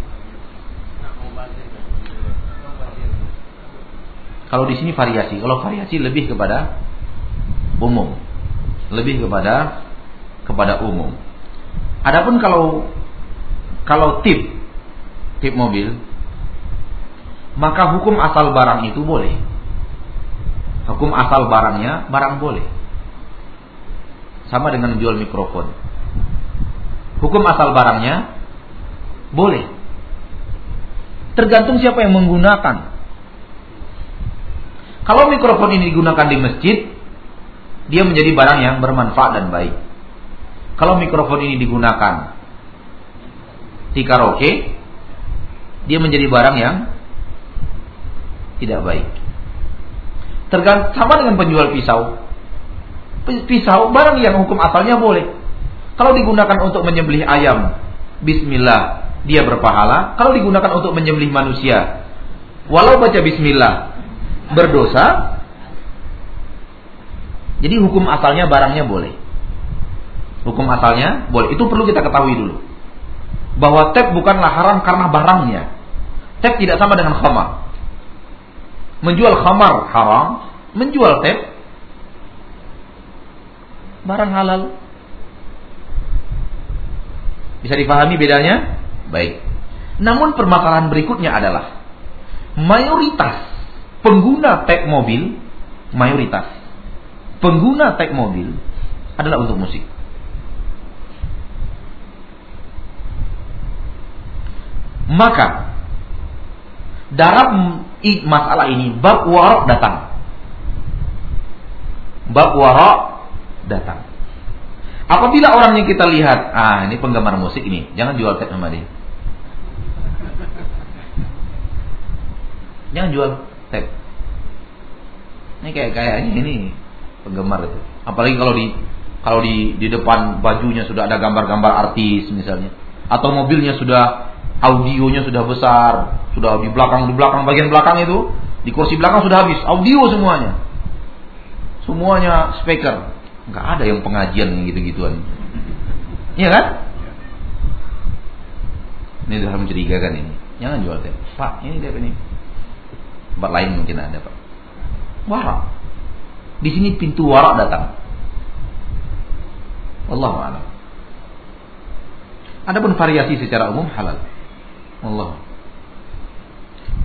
Kalau di sini variasi, kalau variasi lebih kepada umum, lebih kepada kepada umum. Adapun kalau kalau tip tip mobil, maka hukum asal barang itu boleh. Hukum asal barangnya barang boleh. Sama dengan jual mikrofon. Hukum asal barangnya boleh. Tergantung siapa yang menggunakan. Kalau mikrofon ini digunakan di masjid, dia menjadi barang yang bermanfaat dan baik. Kalau mikrofon ini digunakan di karaoke, dia menjadi barang yang tidak baik. Tergantung sama dengan penjual pisau. Pisau barang yang hukum asalnya boleh. Kalau digunakan untuk menyembelih ayam, bismillah, dia berpahala kalau digunakan untuk menyembelih manusia. Walau baca bismillah berdosa. Jadi hukum asalnya barangnya boleh. Hukum asalnya boleh. Itu perlu kita ketahui dulu. Bahwa tep bukanlah haram karena barangnya. Tep tidak sama dengan khamar. Menjual khamar haram, menjual tep barang halal. Bisa dipahami bedanya? Baik. Namun permasalahan berikutnya adalah mayoritas pengguna tag mobil, mayoritas pengguna tag mobil adalah untuk musik. Maka dalam masalah ini bab warok datang. Bab warok datang. Apabila orang yang kita lihat, ah ini penggemar musik ini, jangan jual tag sama dia. Jangan jual tag. Ini kayak kayaknya ini penggemar itu. Apalagi kalau di kalau di di depan bajunya sudah ada gambar-gambar artis misalnya, atau mobilnya sudah audionya sudah besar, sudah di belakang di belakang bagian belakang itu, di kursi belakang sudah habis audio semuanya. Semuanya speaker nggak ada yang pengajian gitu-gituan. Iya kan? Ini sudah mencurigakan ini. Jangan jual teh. Pak, ini dia ini. Tempat lain mungkin ada, Pak. Warak. Di sini pintu warak datang. Allah a'lam. Adapun variasi secara umum halal. Allah.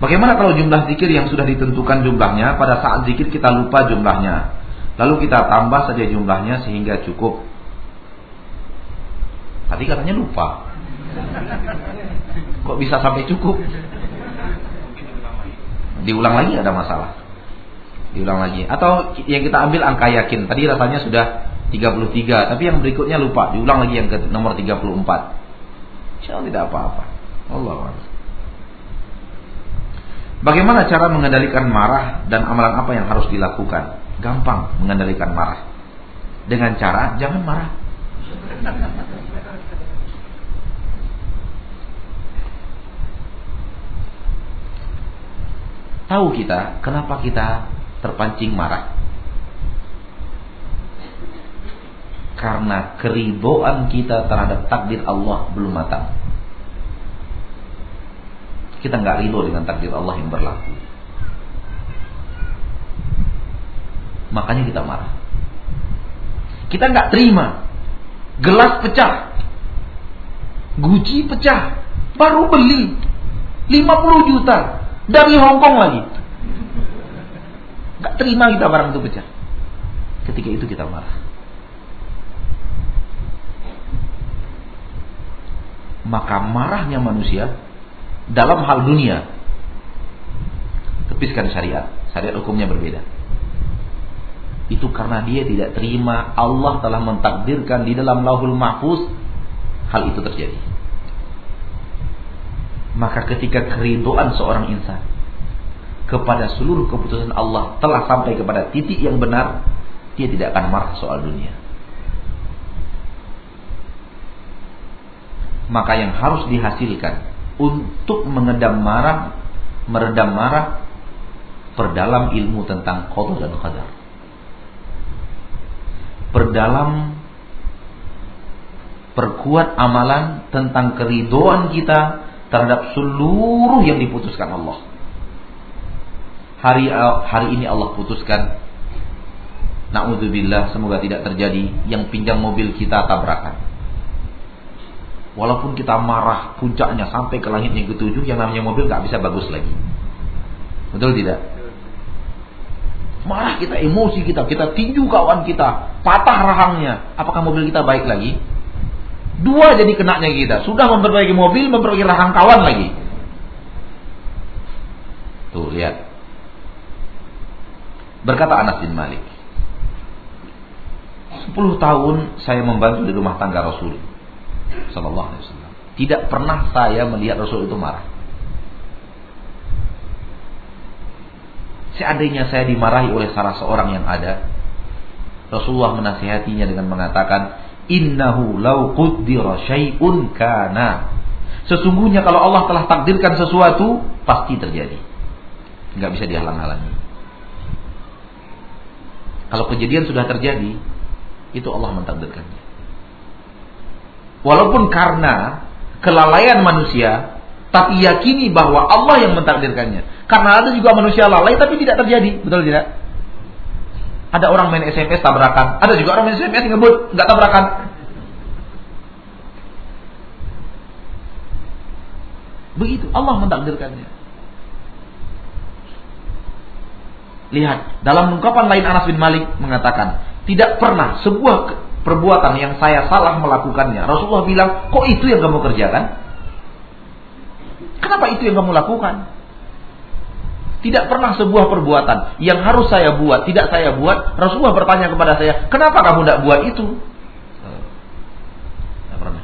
Bagaimana kalau jumlah zikir yang sudah ditentukan jumlahnya pada saat zikir kita lupa jumlahnya? Lalu kita tambah saja jumlahnya sehingga cukup. Tadi katanya lupa. Kok bisa sampai cukup? Diulang lagi ada masalah. Diulang lagi. Atau yang kita ambil angka yakin. Tadi rasanya sudah 33, tapi yang berikutnya lupa. Diulang lagi yang ke nomor 34. Insya Allah tidak apa-apa. Allah Bagaimana cara mengendalikan marah dan amalan apa yang harus dilakukan? Gampang mengendalikan marah. Dengan cara jangan marah. Tahu kita kenapa kita terpancing marah? Karena keriboan kita terhadap takdir Allah belum matang. Kita nggak ridho dengan takdir Allah yang berlaku. Makanya kita marah. Kita nggak terima. Gelas pecah. Guci pecah. Baru beli. 50 juta. Dari Hong Kong lagi. Nggak terima kita barang itu pecah. Ketika itu kita marah. Maka marahnya manusia dalam hal dunia tepiskan syariat. Syariat hukumnya berbeda itu karena dia tidak terima Allah telah mentakdirkan di dalam lauhul mahfuz hal itu terjadi. Maka ketika keridoan seorang insan kepada seluruh keputusan Allah telah sampai kepada titik yang benar, dia tidak akan marah soal dunia. Maka yang harus dihasilkan untuk mengedam marah, meredam marah, perdalam ilmu tentang qada dan qadar perdalam perkuat amalan tentang keridoan kita terhadap seluruh yang diputuskan Allah. Hari hari ini Allah putuskan Na'udzubillah semoga tidak terjadi yang pinjam mobil kita tabrakan. Walaupun kita marah puncaknya sampai ke langit yang ketujuh yang namanya mobil nggak bisa bagus lagi. Betul tidak? Marah kita, emosi kita, kita tinju kawan kita, patah rahangnya. Apakah mobil kita baik lagi? Dua jadi kenanya kita. Sudah memperbaiki mobil, memperbaiki rahang kawan lagi. Tuh, lihat. Berkata Anas bin Malik. Sepuluh tahun saya membantu di rumah tangga Rasul Sallallahu Alaihi Wasallam. Tidak pernah saya melihat Rasul itu marah. Seandainya saya dimarahi oleh salah seorang yang ada, Rasulullah menasihatinya dengan mengatakan, "Innahu law qaddara syai'un kana." Sesungguhnya kalau Allah telah takdirkan sesuatu, pasti terjadi. Enggak bisa dihalang-halangi. Kalau kejadian sudah terjadi, itu Allah mentakdirkannya. Walaupun karena kelalaian manusia, tapi yakini bahwa Allah yang mentakdirkannya. Karena ada juga manusia lalai tapi tidak terjadi, betul tidak? Ada orang main SMS tabrakan, ada juga orang main SMS ngebut nggak tabrakan. Begitu Allah mentakdirkannya. Lihat, dalam ungkapan lain Anas bin Malik mengatakan, tidak pernah sebuah perbuatan yang saya salah melakukannya. Rasulullah bilang, kok itu yang kamu kerjakan? Kenapa itu yang kamu lakukan? Tidak pernah sebuah perbuatan yang harus saya buat, tidak saya buat. Rasulullah bertanya kepada saya, kenapa kamu tidak buat itu? Tidak pernah.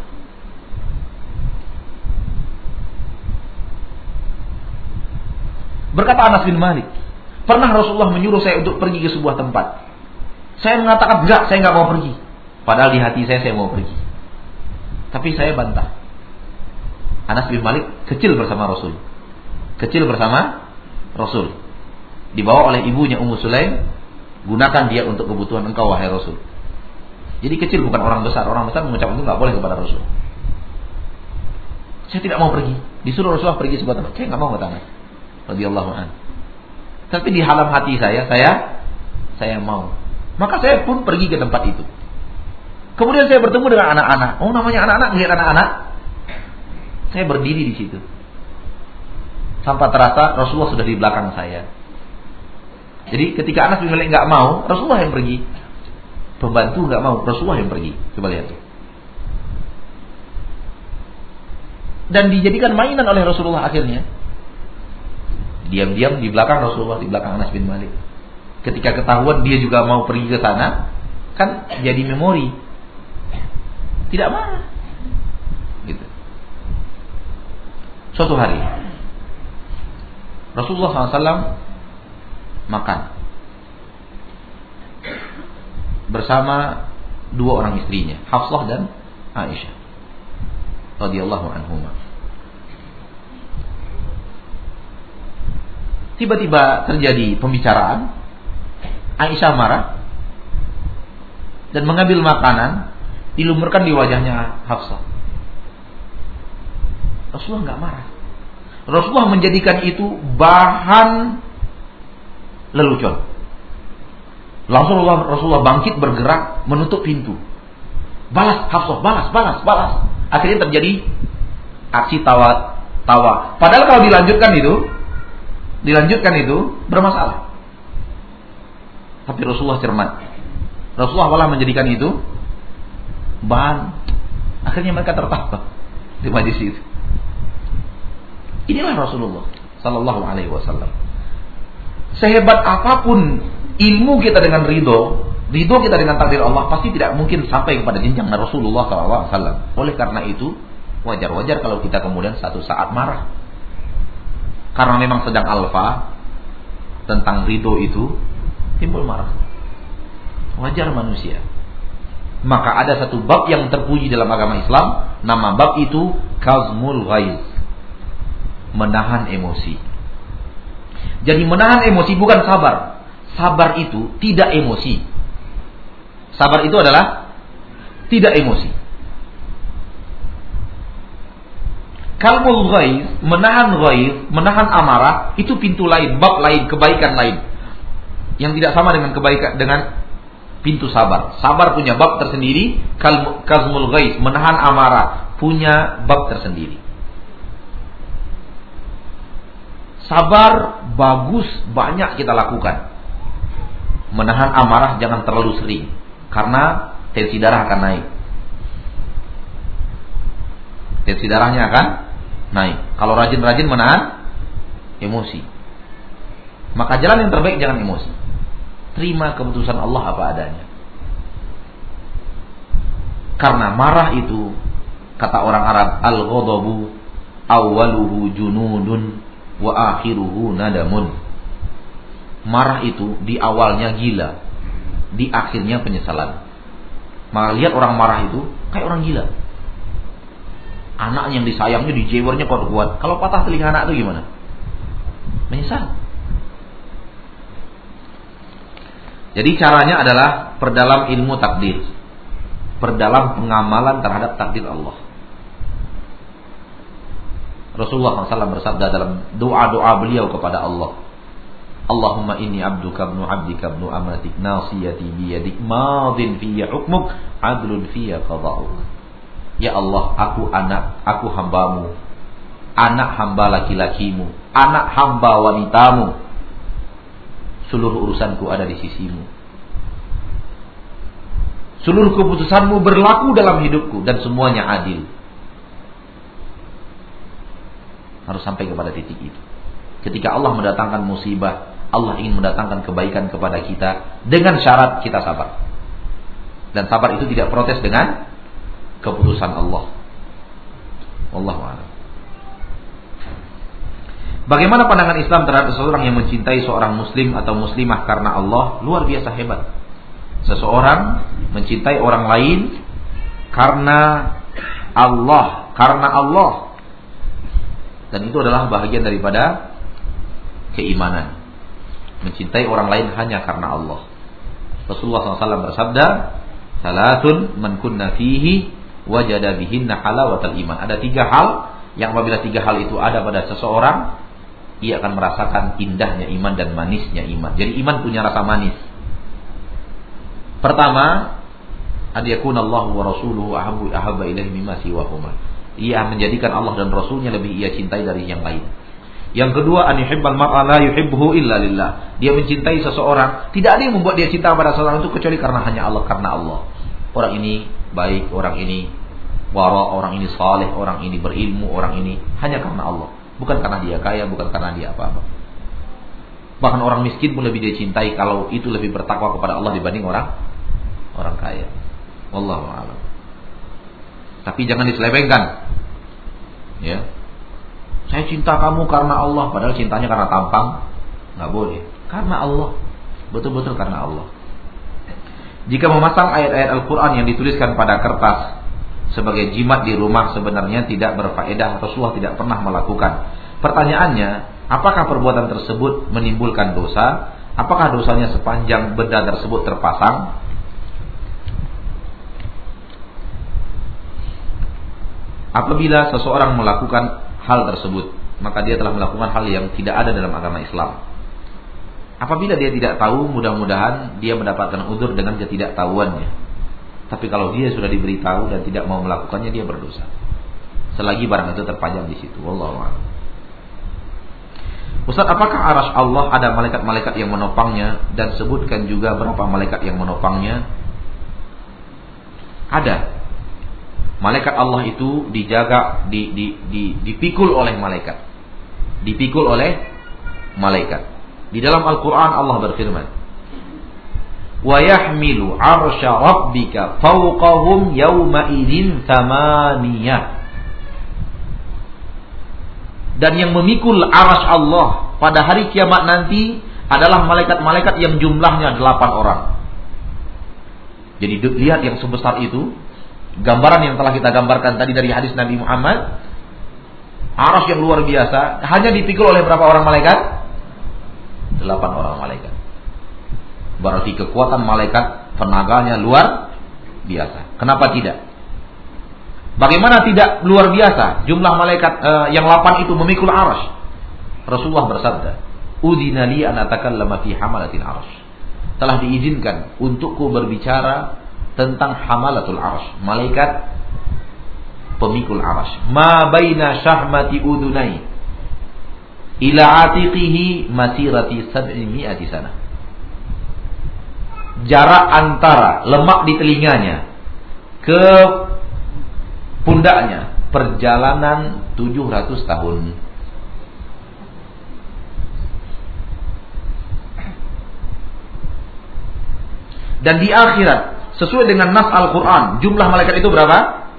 Berkata Anas bin Malik, Pernah Rasulullah menyuruh saya untuk pergi ke sebuah tempat. Saya mengatakan enggak, saya enggak mau pergi. Padahal di hati saya saya mau pergi. Tapi saya bantah. Anas bin Malik kecil bersama Rasul. Kecil bersama Rasul. Dibawa oleh ibunya Ummu Sulaim, gunakan dia untuk kebutuhan engkau wahai Rasul. Jadi kecil bukan orang besar. Orang besar mengucapkan itu nggak boleh kepada Rasul. Saya tidak mau pergi. Disuruh Rasulullah pergi sebuah tempat. Saya nggak mau kata Anas. Radhiyallahu anhu. Tapi di halam hati saya, saya saya mau. Maka saya pun pergi ke tempat itu. Kemudian saya bertemu dengan anak-anak. Oh namanya anak-anak, lihat anak-anak. Saya berdiri di situ. Sampai terasa Rasulullah sudah di belakang saya. Jadi ketika anak bin Malik nggak mau, Rasulullah yang pergi. Pembantu nggak mau, Rasulullah yang pergi. Coba lihat tuh. Dan dijadikan mainan oleh Rasulullah akhirnya. Diam-diam di belakang Rasulullah, di belakang Anas bin Malik. Ketika ketahuan dia juga mau pergi ke sana, kan jadi memori. Tidak marah. Gitu. Suatu hari Rasulullah SAW makan bersama dua orang istrinya, Hafsah dan Aisyah radhiyallahu anhumah. Tiba-tiba terjadi pembicaraan. Aisyah marah dan mengambil makanan dilumurkan di wajahnya Hafsah. Rasulullah nggak marah. Rasulullah menjadikan itu bahan lelucon. Langsung Rasulullah bangkit bergerak menutup pintu. Balas Hafsah, balas, balas, balas. Akhirnya terjadi aksi tawa tawa. Padahal kalau dilanjutkan itu dilanjutkan itu bermasalah. Tapi Rasulullah cermat. Rasulullah malah menjadikan itu bahan. Akhirnya mereka tertawa di majlis itu. Inilah Rasulullah Sallallahu Alaihi Wasallam. Sehebat apa pun ilmu kita dengan ridho, ridho kita dengan takdir Allah pasti tidak mungkin sampai kepada jenjang Rasulullah SAW. Oleh karena itu, wajar-wajar kalau kita kemudian satu saat marah karena memang sedang alfa tentang ridho itu timbul marah. Wajar manusia. Maka ada satu bab yang terpuji dalam agama Islam, nama bab itu kazmul ghaiz. Menahan emosi. Jadi menahan emosi bukan sabar. Sabar itu tidak emosi. Sabar itu adalah tidak emosi. Kalbul ghaib, menahan ghaib, menahan amarah itu pintu lain, bab lain, kebaikan lain. Yang tidak sama dengan kebaikan dengan pintu sabar. Sabar punya bab tersendiri, kazmul ghaib, menahan amarah punya bab tersendiri. Sabar bagus banyak kita lakukan. Menahan amarah jangan terlalu sering karena tensi darah akan naik. Tensi darahnya akan naik. Kalau rajin-rajin menahan emosi. Maka jalan yang terbaik jangan emosi. Terima keputusan Allah apa adanya. Karena marah itu kata orang Arab al-ghadabu awwaluhu junudun wa akhiruhu nadamun. Marah itu di awalnya gila, di akhirnya penyesalan. Maka lihat orang marah itu kayak orang gila. Anak yang disayangnya, dijewernya kuat kuat. Kalau patah telinga anak itu gimana? Menyesal. Jadi caranya adalah perdalam ilmu takdir. Perdalam pengamalan terhadap takdir Allah. Rasulullah SAW bersabda dalam doa-doa beliau kepada Allah. Allahumma inni abduka ibnu abdika ibnu amatik nasiyati biyadik madin fiyya hukmuk adlun fiyya qada'uk. Ya Allah, aku anak, aku hambamu. anak hamba laki-lakimu, anak hamba wanitamu. Seluruh urusanku ada di sisimu. Seluruh keputusanmu berlaku dalam hidupku dan semuanya adil. Harus sampai kepada titik itu. Ketika Allah mendatangkan musibah, Allah ingin mendatangkan kebaikan kepada kita dengan syarat kita sabar. Dan sabar itu tidak protes dengan keputusan Allah. Wallahu a'lam. Bagaimana pandangan Islam terhadap seseorang yang mencintai seorang muslim atau muslimah karena Allah? Luar biasa hebat. Seseorang mencintai orang lain karena Allah, karena Allah. Dan itu adalah bahagian daripada keimanan. Mencintai orang lain hanya karena Allah. Rasulullah SAW bersabda, Salatun man kunna fihi wajada bihinna halawatal iman. Ada tiga hal yang apabila tiga hal itu ada pada seseorang, ia akan merasakan indahnya iman dan manisnya iman. Jadi iman punya rasa manis. Pertama, adiyakun Allah wa rasuluhu ahabbu ahabba ilaihi mimma siwahuma. Ia menjadikan Allah dan Rasulnya lebih ia cintai dari yang lain. Yang kedua, an yuhibbal mar'a la yuhibbuhu illa lillah. Dia mencintai seseorang, tidak ada yang membuat dia cinta pada seseorang itu kecuali karena hanya Allah, karena Allah. Orang ini baik, orang ini wara, orang ini saleh, orang ini berilmu, orang ini hanya karena Allah. Bukan karena dia kaya, bukan karena dia apa-apa. Bahkan orang miskin pun lebih dia cintai kalau itu lebih bertakwa kepada Allah dibanding orang orang kaya. Wallahu a'lam. Tapi jangan diselewengkan. Ya. Saya cinta kamu karena Allah, padahal cintanya karena tampang. Nggak boleh. Karena Allah. Betul-betul karena Allah. Jika memasang ayat-ayat Al-Quran yang dituliskan pada kertas sebagai jimat di rumah sebenarnya tidak berfaedah Rasulullah tidak pernah melakukan. Pertanyaannya, apakah perbuatan tersebut menimbulkan dosa? Apakah dosanya sepanjang benda tersebut terpasang? Apabila seseorang melakukan hal tersebut, maka dia telah melakukan hal yang tidak ada dalam agama Islam. Apabila dia tidak tahu, mudah-mudahan dia mendapatkan udur dengan ketidaktahuannya. Tapi kalau dia sudah diberitahu dan tidak mau melakukannya dia berdosa. Selagi barang itu terpajang di situ. Wallahu a'lam. Ustaz, apakah aras Allah ada malaikat-malaikat yang menopangnya dan sebutkan juga berapa malaikat yang menopangnya? Ada. Malaikat Allah itu dijaga, di, di, di, dipikul oleh malaikat. Dipikul oleh malaikat. Di dalam Al-Quran Allah berfirman, wa yahmilu arsya rabbika fawqahum yawma dan yang memikul aras Allah pada hari kiamat nanti adalah malaikat-malaikat yang jumlahnya delapan orang. Jadi lihat yang sebesar itu, gambaran yang telah kita gambarkan tadi dari hadis Nabi Muhammad, aras yang luar biasa, hanya dipikul oleh berapa orang malaikat? Delapan orang malaikat. Berarti kekuatan malaikat tenaganya luar biasa. Kenapa tidak? Bagaimana tidak luar biasa jumlah malaikat uh, yang lapan itu memikul arash? Rasulullah bersabda, "Udina li an atakallama fi hamalatil arash." Telah diizinkan untukku berbicara tentang hamalatul arash, malaikat pemikul arash. Ma baina syahmati udunai ila atiqihi masirati sab'imi'ati sana jarak antara lemak di telinganya ke pundaknya perjalanan 700 tahun. Dan di akhirat sesuai dengan nas Al-Qur'an, jumlah malaikat itu berapa?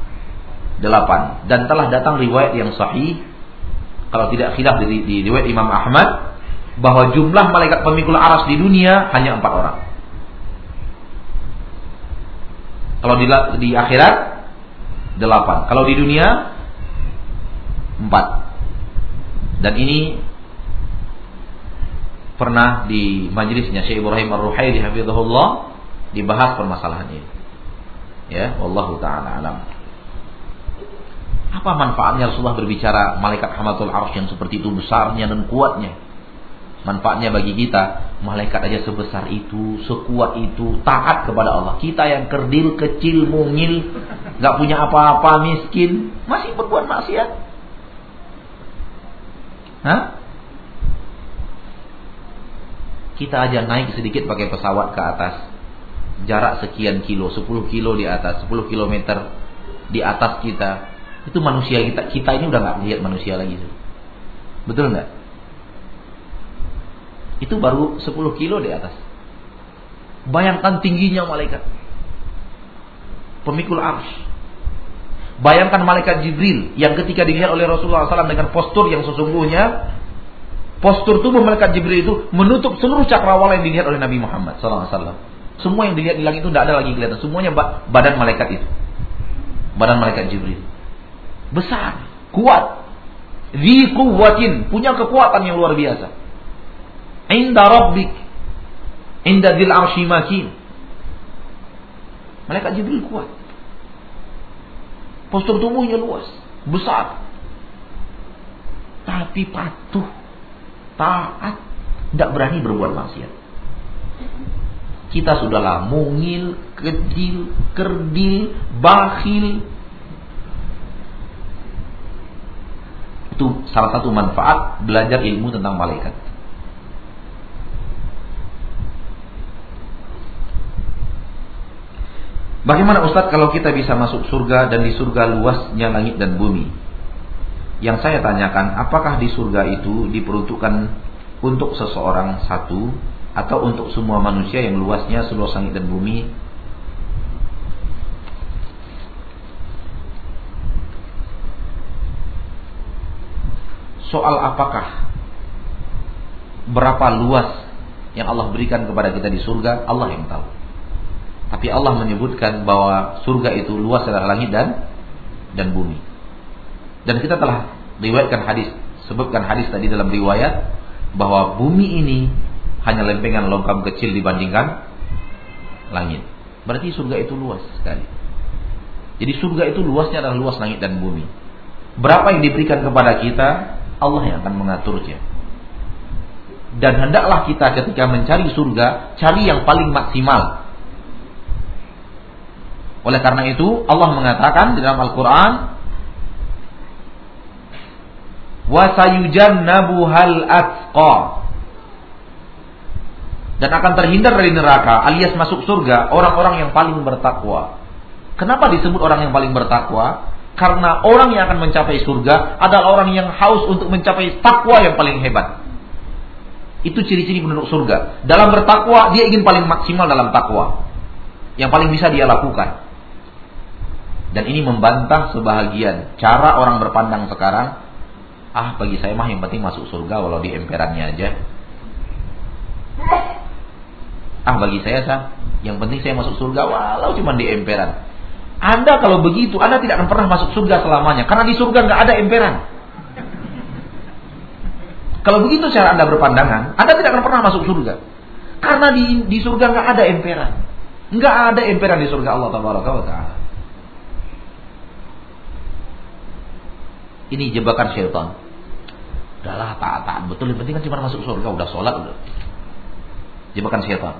Delapan. Dan telah datang riwayat yang sahih kalau tidak khilaf di, di riwayat Imam Ahmad bahwa jumlah malaikat pemikul aras di dunia hanya empat orang. Kalau di, di akhirat delapan. Kalau di dunia empat. Dan ini pernah di majelisnya Syekh Ibrahim Ar-Ruhaili hafizahullah dibahas permasalahan ini. Ya, wallahu taala alam. Apa manfaatnya Rasulullah berbicara malaikat hamatul arsh yang seperti itu besarnya dan kuatnya? Manfaatnya bagi kita, malaikat aja sebesar itu, sekuat itu, taat kepada Allah. Kita yang kerdil, kecil, mungil, nggak punya apa-apa, miskin, masih berbuat maksiat. Hah? Kita aja naik sedikit pakai pesawat ke atas. Jarak sekian kilo, 10 kilo di atas, 10 kilometer di atas kita. Itu manusia kita. Kita ini udah nggak melihat manusia lagi. Betul nggak? Itu baru 10 kilo di atas. Bayangkan tingginya malaikat. Pemikul arsh. Bayangkan malaikat Jibril yang ketika dilihat oleh Rasulullah SAW dengan postur yang sesungguhnya Postur tubuh malaikat Jibril itu menutup seluruh cakrawala yang dilihat oleh Nabi Muhammad SAW. Semua yang dilihat di langit itu tidak ada lagi kelihatan. Semuanya badan malaikat itu. Badan malaikat Jibril. Besar, kuat. Di kuwatin, punya kekuatan yang luar biasa. Inda rabbik. Inda dil makin. Malaikat Jibril kuat. Postur tubuhnya luas, besar. Tapi patuh taat, tidak berani berbuat maksiat. Kita sudahlah mungil, kecil, kerdil, bakhil. Itu salah satu manfaat belajar ilmu tentang malaikat. Bagaimana Ustadz kalau kita bisa masuk surga dan di surga luasnya langit dan bumi? Yang saya tanyakan, apakah di surga itu diperuntukkan untuk seseorang satu atau untuk semua manusia yang luasnya seluas langit dan bumi? Soal apakah berapa luas yang Allah berikan kepada kita di surga, Allah yang tahu. Tapi Allah menyebutkan bahwa surga itu luas adalah langit dan dan bumi. Dan kita telah riwayatkan hadis, sebutkan hadis tadi dalam riwayat bahwa bumi ini hanya lempengan logam kecil dibandingkan langit. Berarti surga itu luas sekali. Jadi surga itu luasnya adalah luas langit dan bumi. Berapa yang diberikan kepada kita, Allah yang akan mengaturnya. Dan hendaklah kita ketika mencari surga, cari yang paling maksimal. Oleh karena itu, Allah mengatakan di dalam Al-Quran, wa hal atqa dan akan terhindar dari neraka alias masuk surga orang-orang yang paling bertakwa. Kenapa disebut orang yang paling bertakwa? Karena orang yang akan mencapai surga adalah orang yang haus untuk mencapai takwa yang paling hebat. Itu ciri-ciri penduduk surga. Dalam bertakwa dia ingin paling maksimal dalam takwa. Yang paling bisa dia lakukan. Dan ini membantah sebahagian cara orang berpandang sekarang Ah bagi saya mah yang penting masuk surga walau di emperannya aja. Ah bagi saya sah, yang penting saya masuk surga walau cuma di emperan. Anda kalau begitu, Anda tidak akan pernah masuk surga selamanya. Karena di surga nggak ada emperan. Kalau begitu cara Anda berpandangan, Anda tidak akan pernah masuk surga. Karena di, di surga nggak ada emperan. Nggak ada emperan di surga Allah Taala. Ini jebakan syaitan. Udahlah taat-taat betul. Yang penting kan cuma masuk surga. Udah sholat udah. Jebakan syaitan.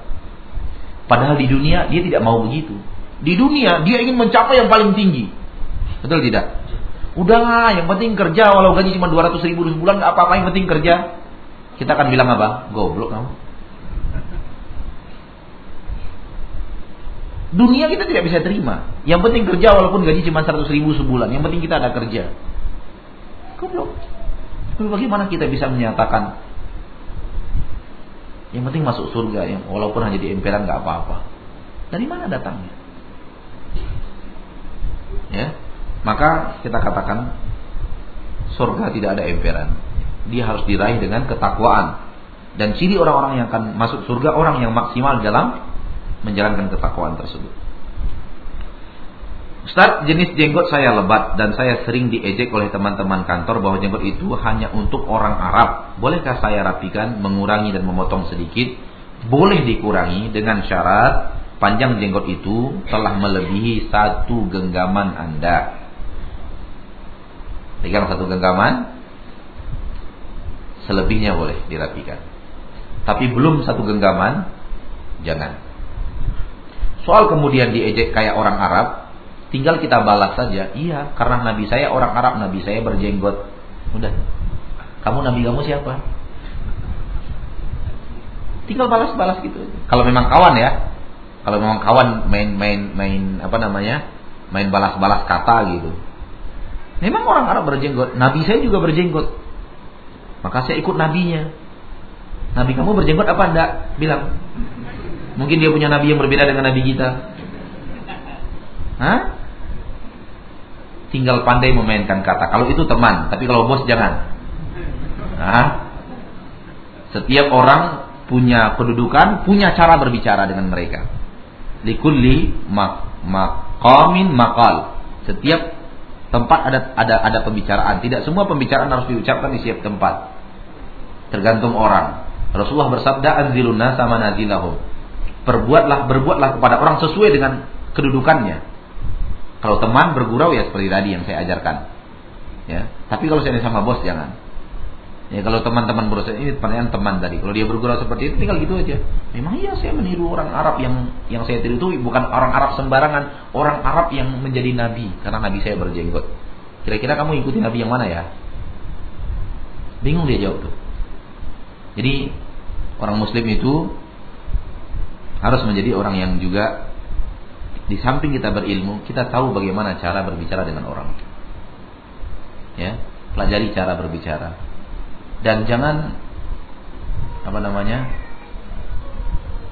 Padahal di dunia dia tidak mau begitu. Di dunia dia ingin mencapai yang paling tinggi. Betul tidak? Udahlah, yang penting kerja walau gaji cuma 200 ribu sebulan nggak apa-apa, yang penting kerja. Kita akan bilang apa? Goblok kamu. Dunia kita tidak bisa terima. Yang penting kerja walaupun gaji cuma 100 ribu sebulan. Yang penting kita ada kerja. Goblok. Tapi bagaimana kita bisa menyatakan yang penting masuk surga yang walaupun hanya di emperan nggak apa-apa. Dari mana datangnya? Ya, maka kita katakan surga tidak ada emperan. Dia harus diraih dengan ketakwaan. Dan ciri orang-orang yang akan masuk surga orang yang maksimal dalam menjalankan ketakwaan tersebut. Ustaz, jenis jenggot saya lebat dan saya sering diejek oleh teman-teman kantor bahwa jenggot itu hanya untuk orang Arab. Bolehkah saya rapikan, mengurangi dan memotong sedikit? Boleh dikurangi dengan syarat panjang jenggot itu telah melebihi satu genggaman Anda. Pegang satu genggaman, selebihnya boleh dirapikan. Tapi belum satu genggaman, jangan. Soal kemudian diejek kayak orang Arab, Tinggal kita balas saja, iya karena Nabi saya orang Arab, Nabi saya berjenggot. Udah. Kamu nabi kamu siapa? Tinggal balas-balas gitu. Kalau memang kawan ya. Kalau memang kawan main-main main apa namanya? Main balas-balas kata gitu. Memang orang Arab berjenggot. Nabi saya juga berjenggot. Maka saya ikut nabinya. Nabi kamu berjenggot apa enggak? Bilang. Mungkin dia punya nabi yang berbeda dengan nabi kita. Hah? Tinggal pandai memainkan kata. Kalau itu teman, tapi kalau bos jangan. Hah? Setiap orang punya kedudukan, punya cara berbicara dengan mereka. Likulli mak maqal. Setiap tempat ada ada ada pembicaraan. Tidak semua pembicaraan harus diucapkan di setiap tempat. Tergantung orang. Rasulullah bersabda anziluna sama nazilahum. Perbuatlah berbuatlah kepada orang sesuai dengan kedudukannya. Kalau teman bergurau ya seperti tadi yang saya ajarkan. Ya. Tapi kalau saya sama bos jangan. Ya kalau teman-teman berusaha ini pertanyaan teman tadi. Kalau dia bergurau seperti itu tinggal gitu aja. Memang iya saya meniru orang Arab yang yang saya tiru itu bukan orang Arab sembarangan, orang Arab yang menjadi nabi karena nabi saya berjenggot. Kira-kira kamu ikuti nabi yang mana ya? Bingung dia jawab tuh. Jadi orang muslim itu harus menjadi orang yang juga di samping kita berilmu, kita tahu bagaimana cara berbicara dengan orang. Ya, pelajari cara berbicara. Dan jangan apa namanya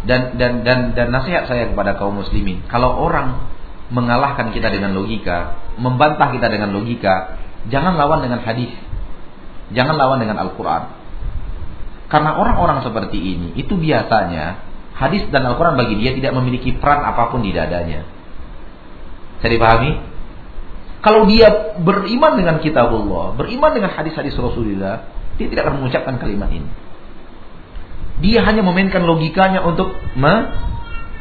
dan dan dan dan nasihat saya kepada kaum muslimin. Kalau orang mengalahkan kita dengan logika membantah kita dengan logika jangan lawan dengan hadis. Jangan lawan dengan Al-Quran. Karena orang-orang seperti ini itu biasanya hadis dan Al-Quran bagi dia tidak memiliki peran apa pun di dadanya saya dipahami kalau dia beriman dengan kitabullah beriman dengan hadis-hadis Rasulullah dia tidak akan mengucapkan kalimat ini. Dia hanya memainkan logikanya untuk me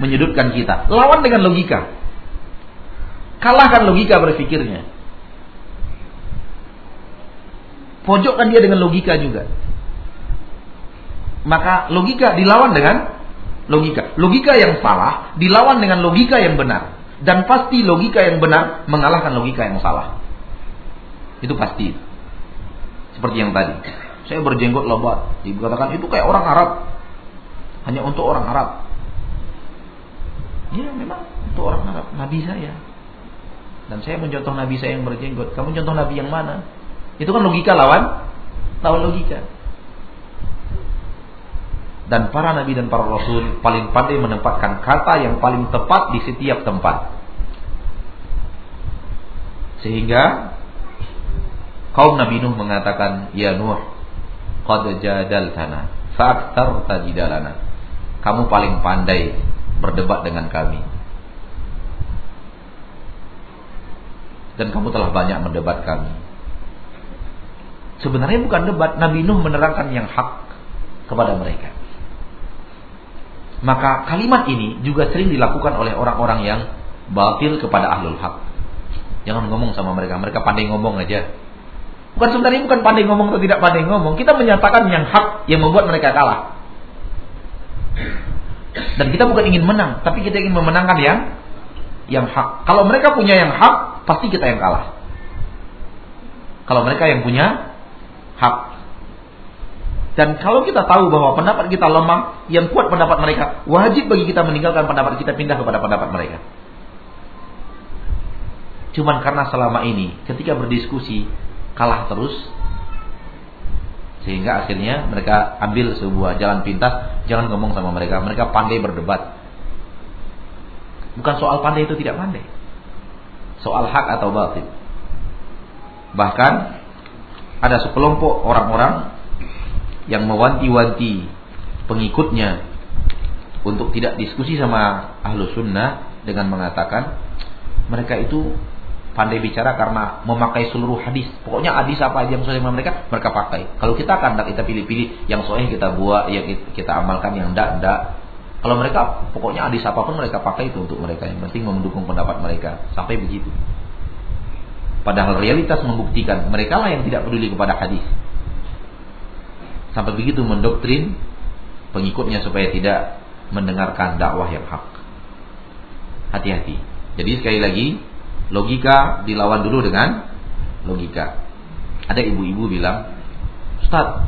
menyudutkan kita. Lawan dengan logika. Kalahkan logika berpikirnya. Pojokkan dia dengan logika juga. Maka logika dilawan dengan logika. Logika yang salah dilawan dengan logika yang benar. Dan pasti logika yang benar mengalahkan logika yang salah. Itu pasti. Seperti yang tadi. Saya berjenggot lebat. Dikatakan itu kayak orang Arab. Hanya untuk orang Arab. Iya memang untuk orang Arab. Nabi saya. Dan saya mencontoh Nabi saya yang berjenggot. Kamu contoh Nabi yang mana? Itu kan logika lawan. Lawan logika. Dan para Nabi dan para Rasul paling pandai menempatkan kata yang paling tepat di setiap tempat. Sehingga kaum Nabi Nuh mengatakan, Ya Nuh, qad jadaltana fa'aktarta jidalana. Kamu paling pandai berdebat dengan kami. Dan kamu telah banyak mendebat kami. Sebenarnya bukan debat, Nabi Nuh menerangkan yang hak kepada mereka. Maka kalimat ini juga sering dilakukan oleh orang-orang yang batil kepada ahlul hak. Jangan ngomong sama mereka, mereka pandai ngomong aja. Bukan sebenarnya bukan pandai ngomong atau tidak pandai ngomong. Kita menyatakan yang hak yang membuat mereka kalah. Dan kita bukan ingin menang, tapi kita ingin memenangkan yang yang hak. Kalau mereka punya yang hak, pasti kita yang kalah. Kalau mereka yang punya hak. Dan kalau kita tahu bahwa pendapat kita lemah, yang kuat pendapat mereka, wajib bagi kita meninggalkan pendapat kita pindah kepada pendapat mereka. Cuman karena selama ini ketika berdiskusi kalah terus sehingga akhirnya mereka ambil sebuah jalan pintas jangan ngomong sama mereka mereka pandai berdebat. Bukan soal pandai itu tidak pandai. Soal hak atau batil. Bahkan ada sekelompok orang-orang yang mewanti-wanti pengikutnya untuk tidak diskusi sama ahlu sunnah dengan mengatakan mereka itu pandai bicara karena memakai seluruh hadis. Pokoknya hadis apa aja yang dengan mereka, mereka pakai. Kalau kita akan kita pilih-pilih yang soalnya kita buat, yang kita amalkan, yang enggak, enggak. Kalau mereka, pokoknya hadis apa pun mereka pakai itu untuk mereka. Yang penting mendukung pendapat mereka. Sampai begitu. Padahal realitas membuktikan mereka lah yang tidak peduli kepada hadis. Sampai begitu mendoktrin pengikutnya supaya tidak mendengarkan dakwah yang hak. Hati-hati. Jadi sekali lagi Logika dilawan dulu dengan logika. Ada ibu-ibu bilang, Ustaz,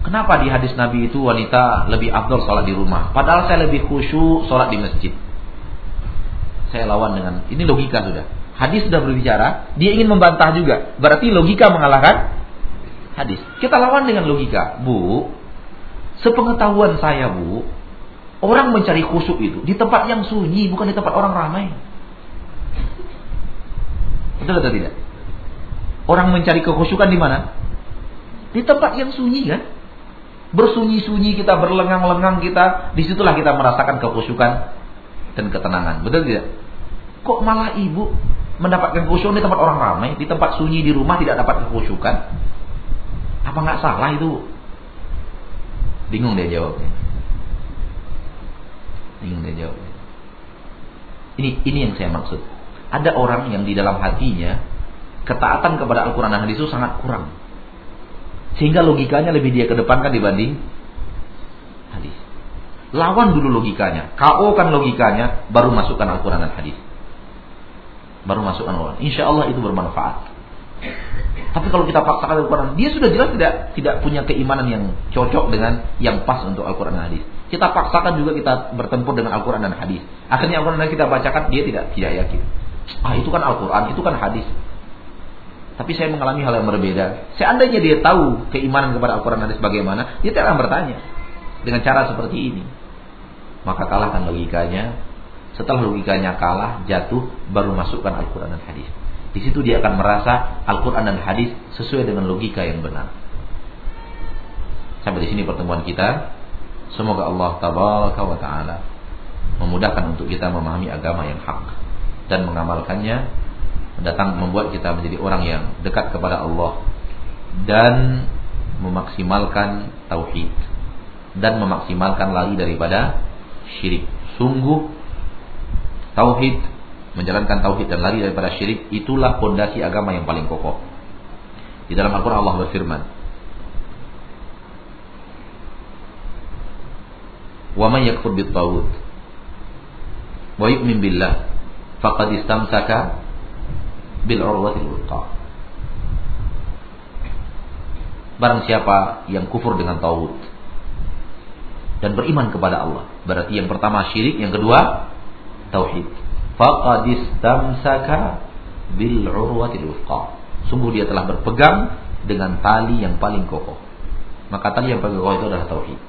kenapa di hadis Nabi itu wanita lebih afdol sholat di rumah? Padahal saya lebih khusyuk sholat di masjid. Saya lawan dengan, ini logika sudah. Hadis sudah berbicara, dia ingin membantah juga. Berarti logika mengalahkan hadis. Kita lawan dengan logika. Bu, sepengetahuan saya bu, orang mencari khusyuk itu di tempat yang sunyi, bukan di tempat orang ramai. Betul atau tidak? Orang mencari kekhusyukan di mana? Di tempat yang sunyi kan? Bersunyi-sunyi kita, berlengang-lengang kita, di situlah kita merasakan kekhusyukan dan ketenangan. Betul tidak? Kok malah ibu mendapatkan khusyuk di tempat orang ramai, di tempat sunyi di rumah tidak dapat kekhusyukan? Apa nggak salah itu? Bingung dia jawabnya. Bingung dia jawabnya. Ini ini yang saya maksud. Ada orang yang di dalam hatinya ketaatan kepada Al-Quran dan hadis itu sangat kurang. Sehingga logikanya lebih dia kedepankan dibanding hadis. Lawan dulu logikanya. KO kan logikanya, baru masukkan Al-Quran dan hadis. Baru masukkan Al-Quran. Insya Allah itu bermanfaat. Tapi kalau kita paksakan Al-Quran, dia sudah jelas tidak tidak punya keimanan yang cocok dengan yang pas untuk Al-Quran dan hadis. Kita paksakan juga kita bertempur dengan Al-Quran dan hadis. Akhirnya Al-Quran dan kita bacakan, dia tidak tidak yakin. Ah itu kan Al-Quran, itu kan hadis. Tapi saya mengalami hal yang berbeda. Seandainya dia tahu keimanan kepada Al-Quran hadis bagaimana, dia tidak akan bertanya. Dengan cara seperti ini. Maka kalahkan logikanya. Setelah logikanya kalah, jatuh, baru masukkan Al-Quran dan hadis. Di situ dia akan merasa Al-Quran dan hadis sesuai dengan logika yang benar. Sampai di sini pertemuan kita. Semoga Allah tabaraka wa ta'ala memudahkan untuk kita memahami agama yang hak dan mengamalkannya datang membuat kita menjadi orang yang dekat kepada Allah dan memaksimalkan tauhid dan memaksimalkan lari daripada syirik. Sungguh tauhid menjalankan tauhid dan lari daripada syirik itulah pondasi agama yang paling kokoh. Di dalam Al-Qur'an Allah berfirman, "Wa may yakfur bit wa yu'min billah faqad istamsaka bil urwatil wuthqa. Barang siapa yang kufur dengan tauhid dan beriman kepada Allah, berarti yang pertama syirik, yang kedua tauhid. Faqad istamsaka bil urwatil wuthqa. Sungguh dia telah berpegang dengan tali yang paling kokoh. Maka tali yang paling kokoh itu adalah tauhid.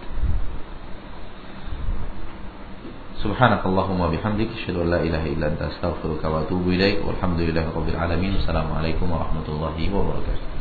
Subhanakallahumma bihamdik asyhadu an la ilaha illa anta astaghfiruka wa atubu ilaik. Alamin. Assalamualaikum warahmatullahi wabarakatuh.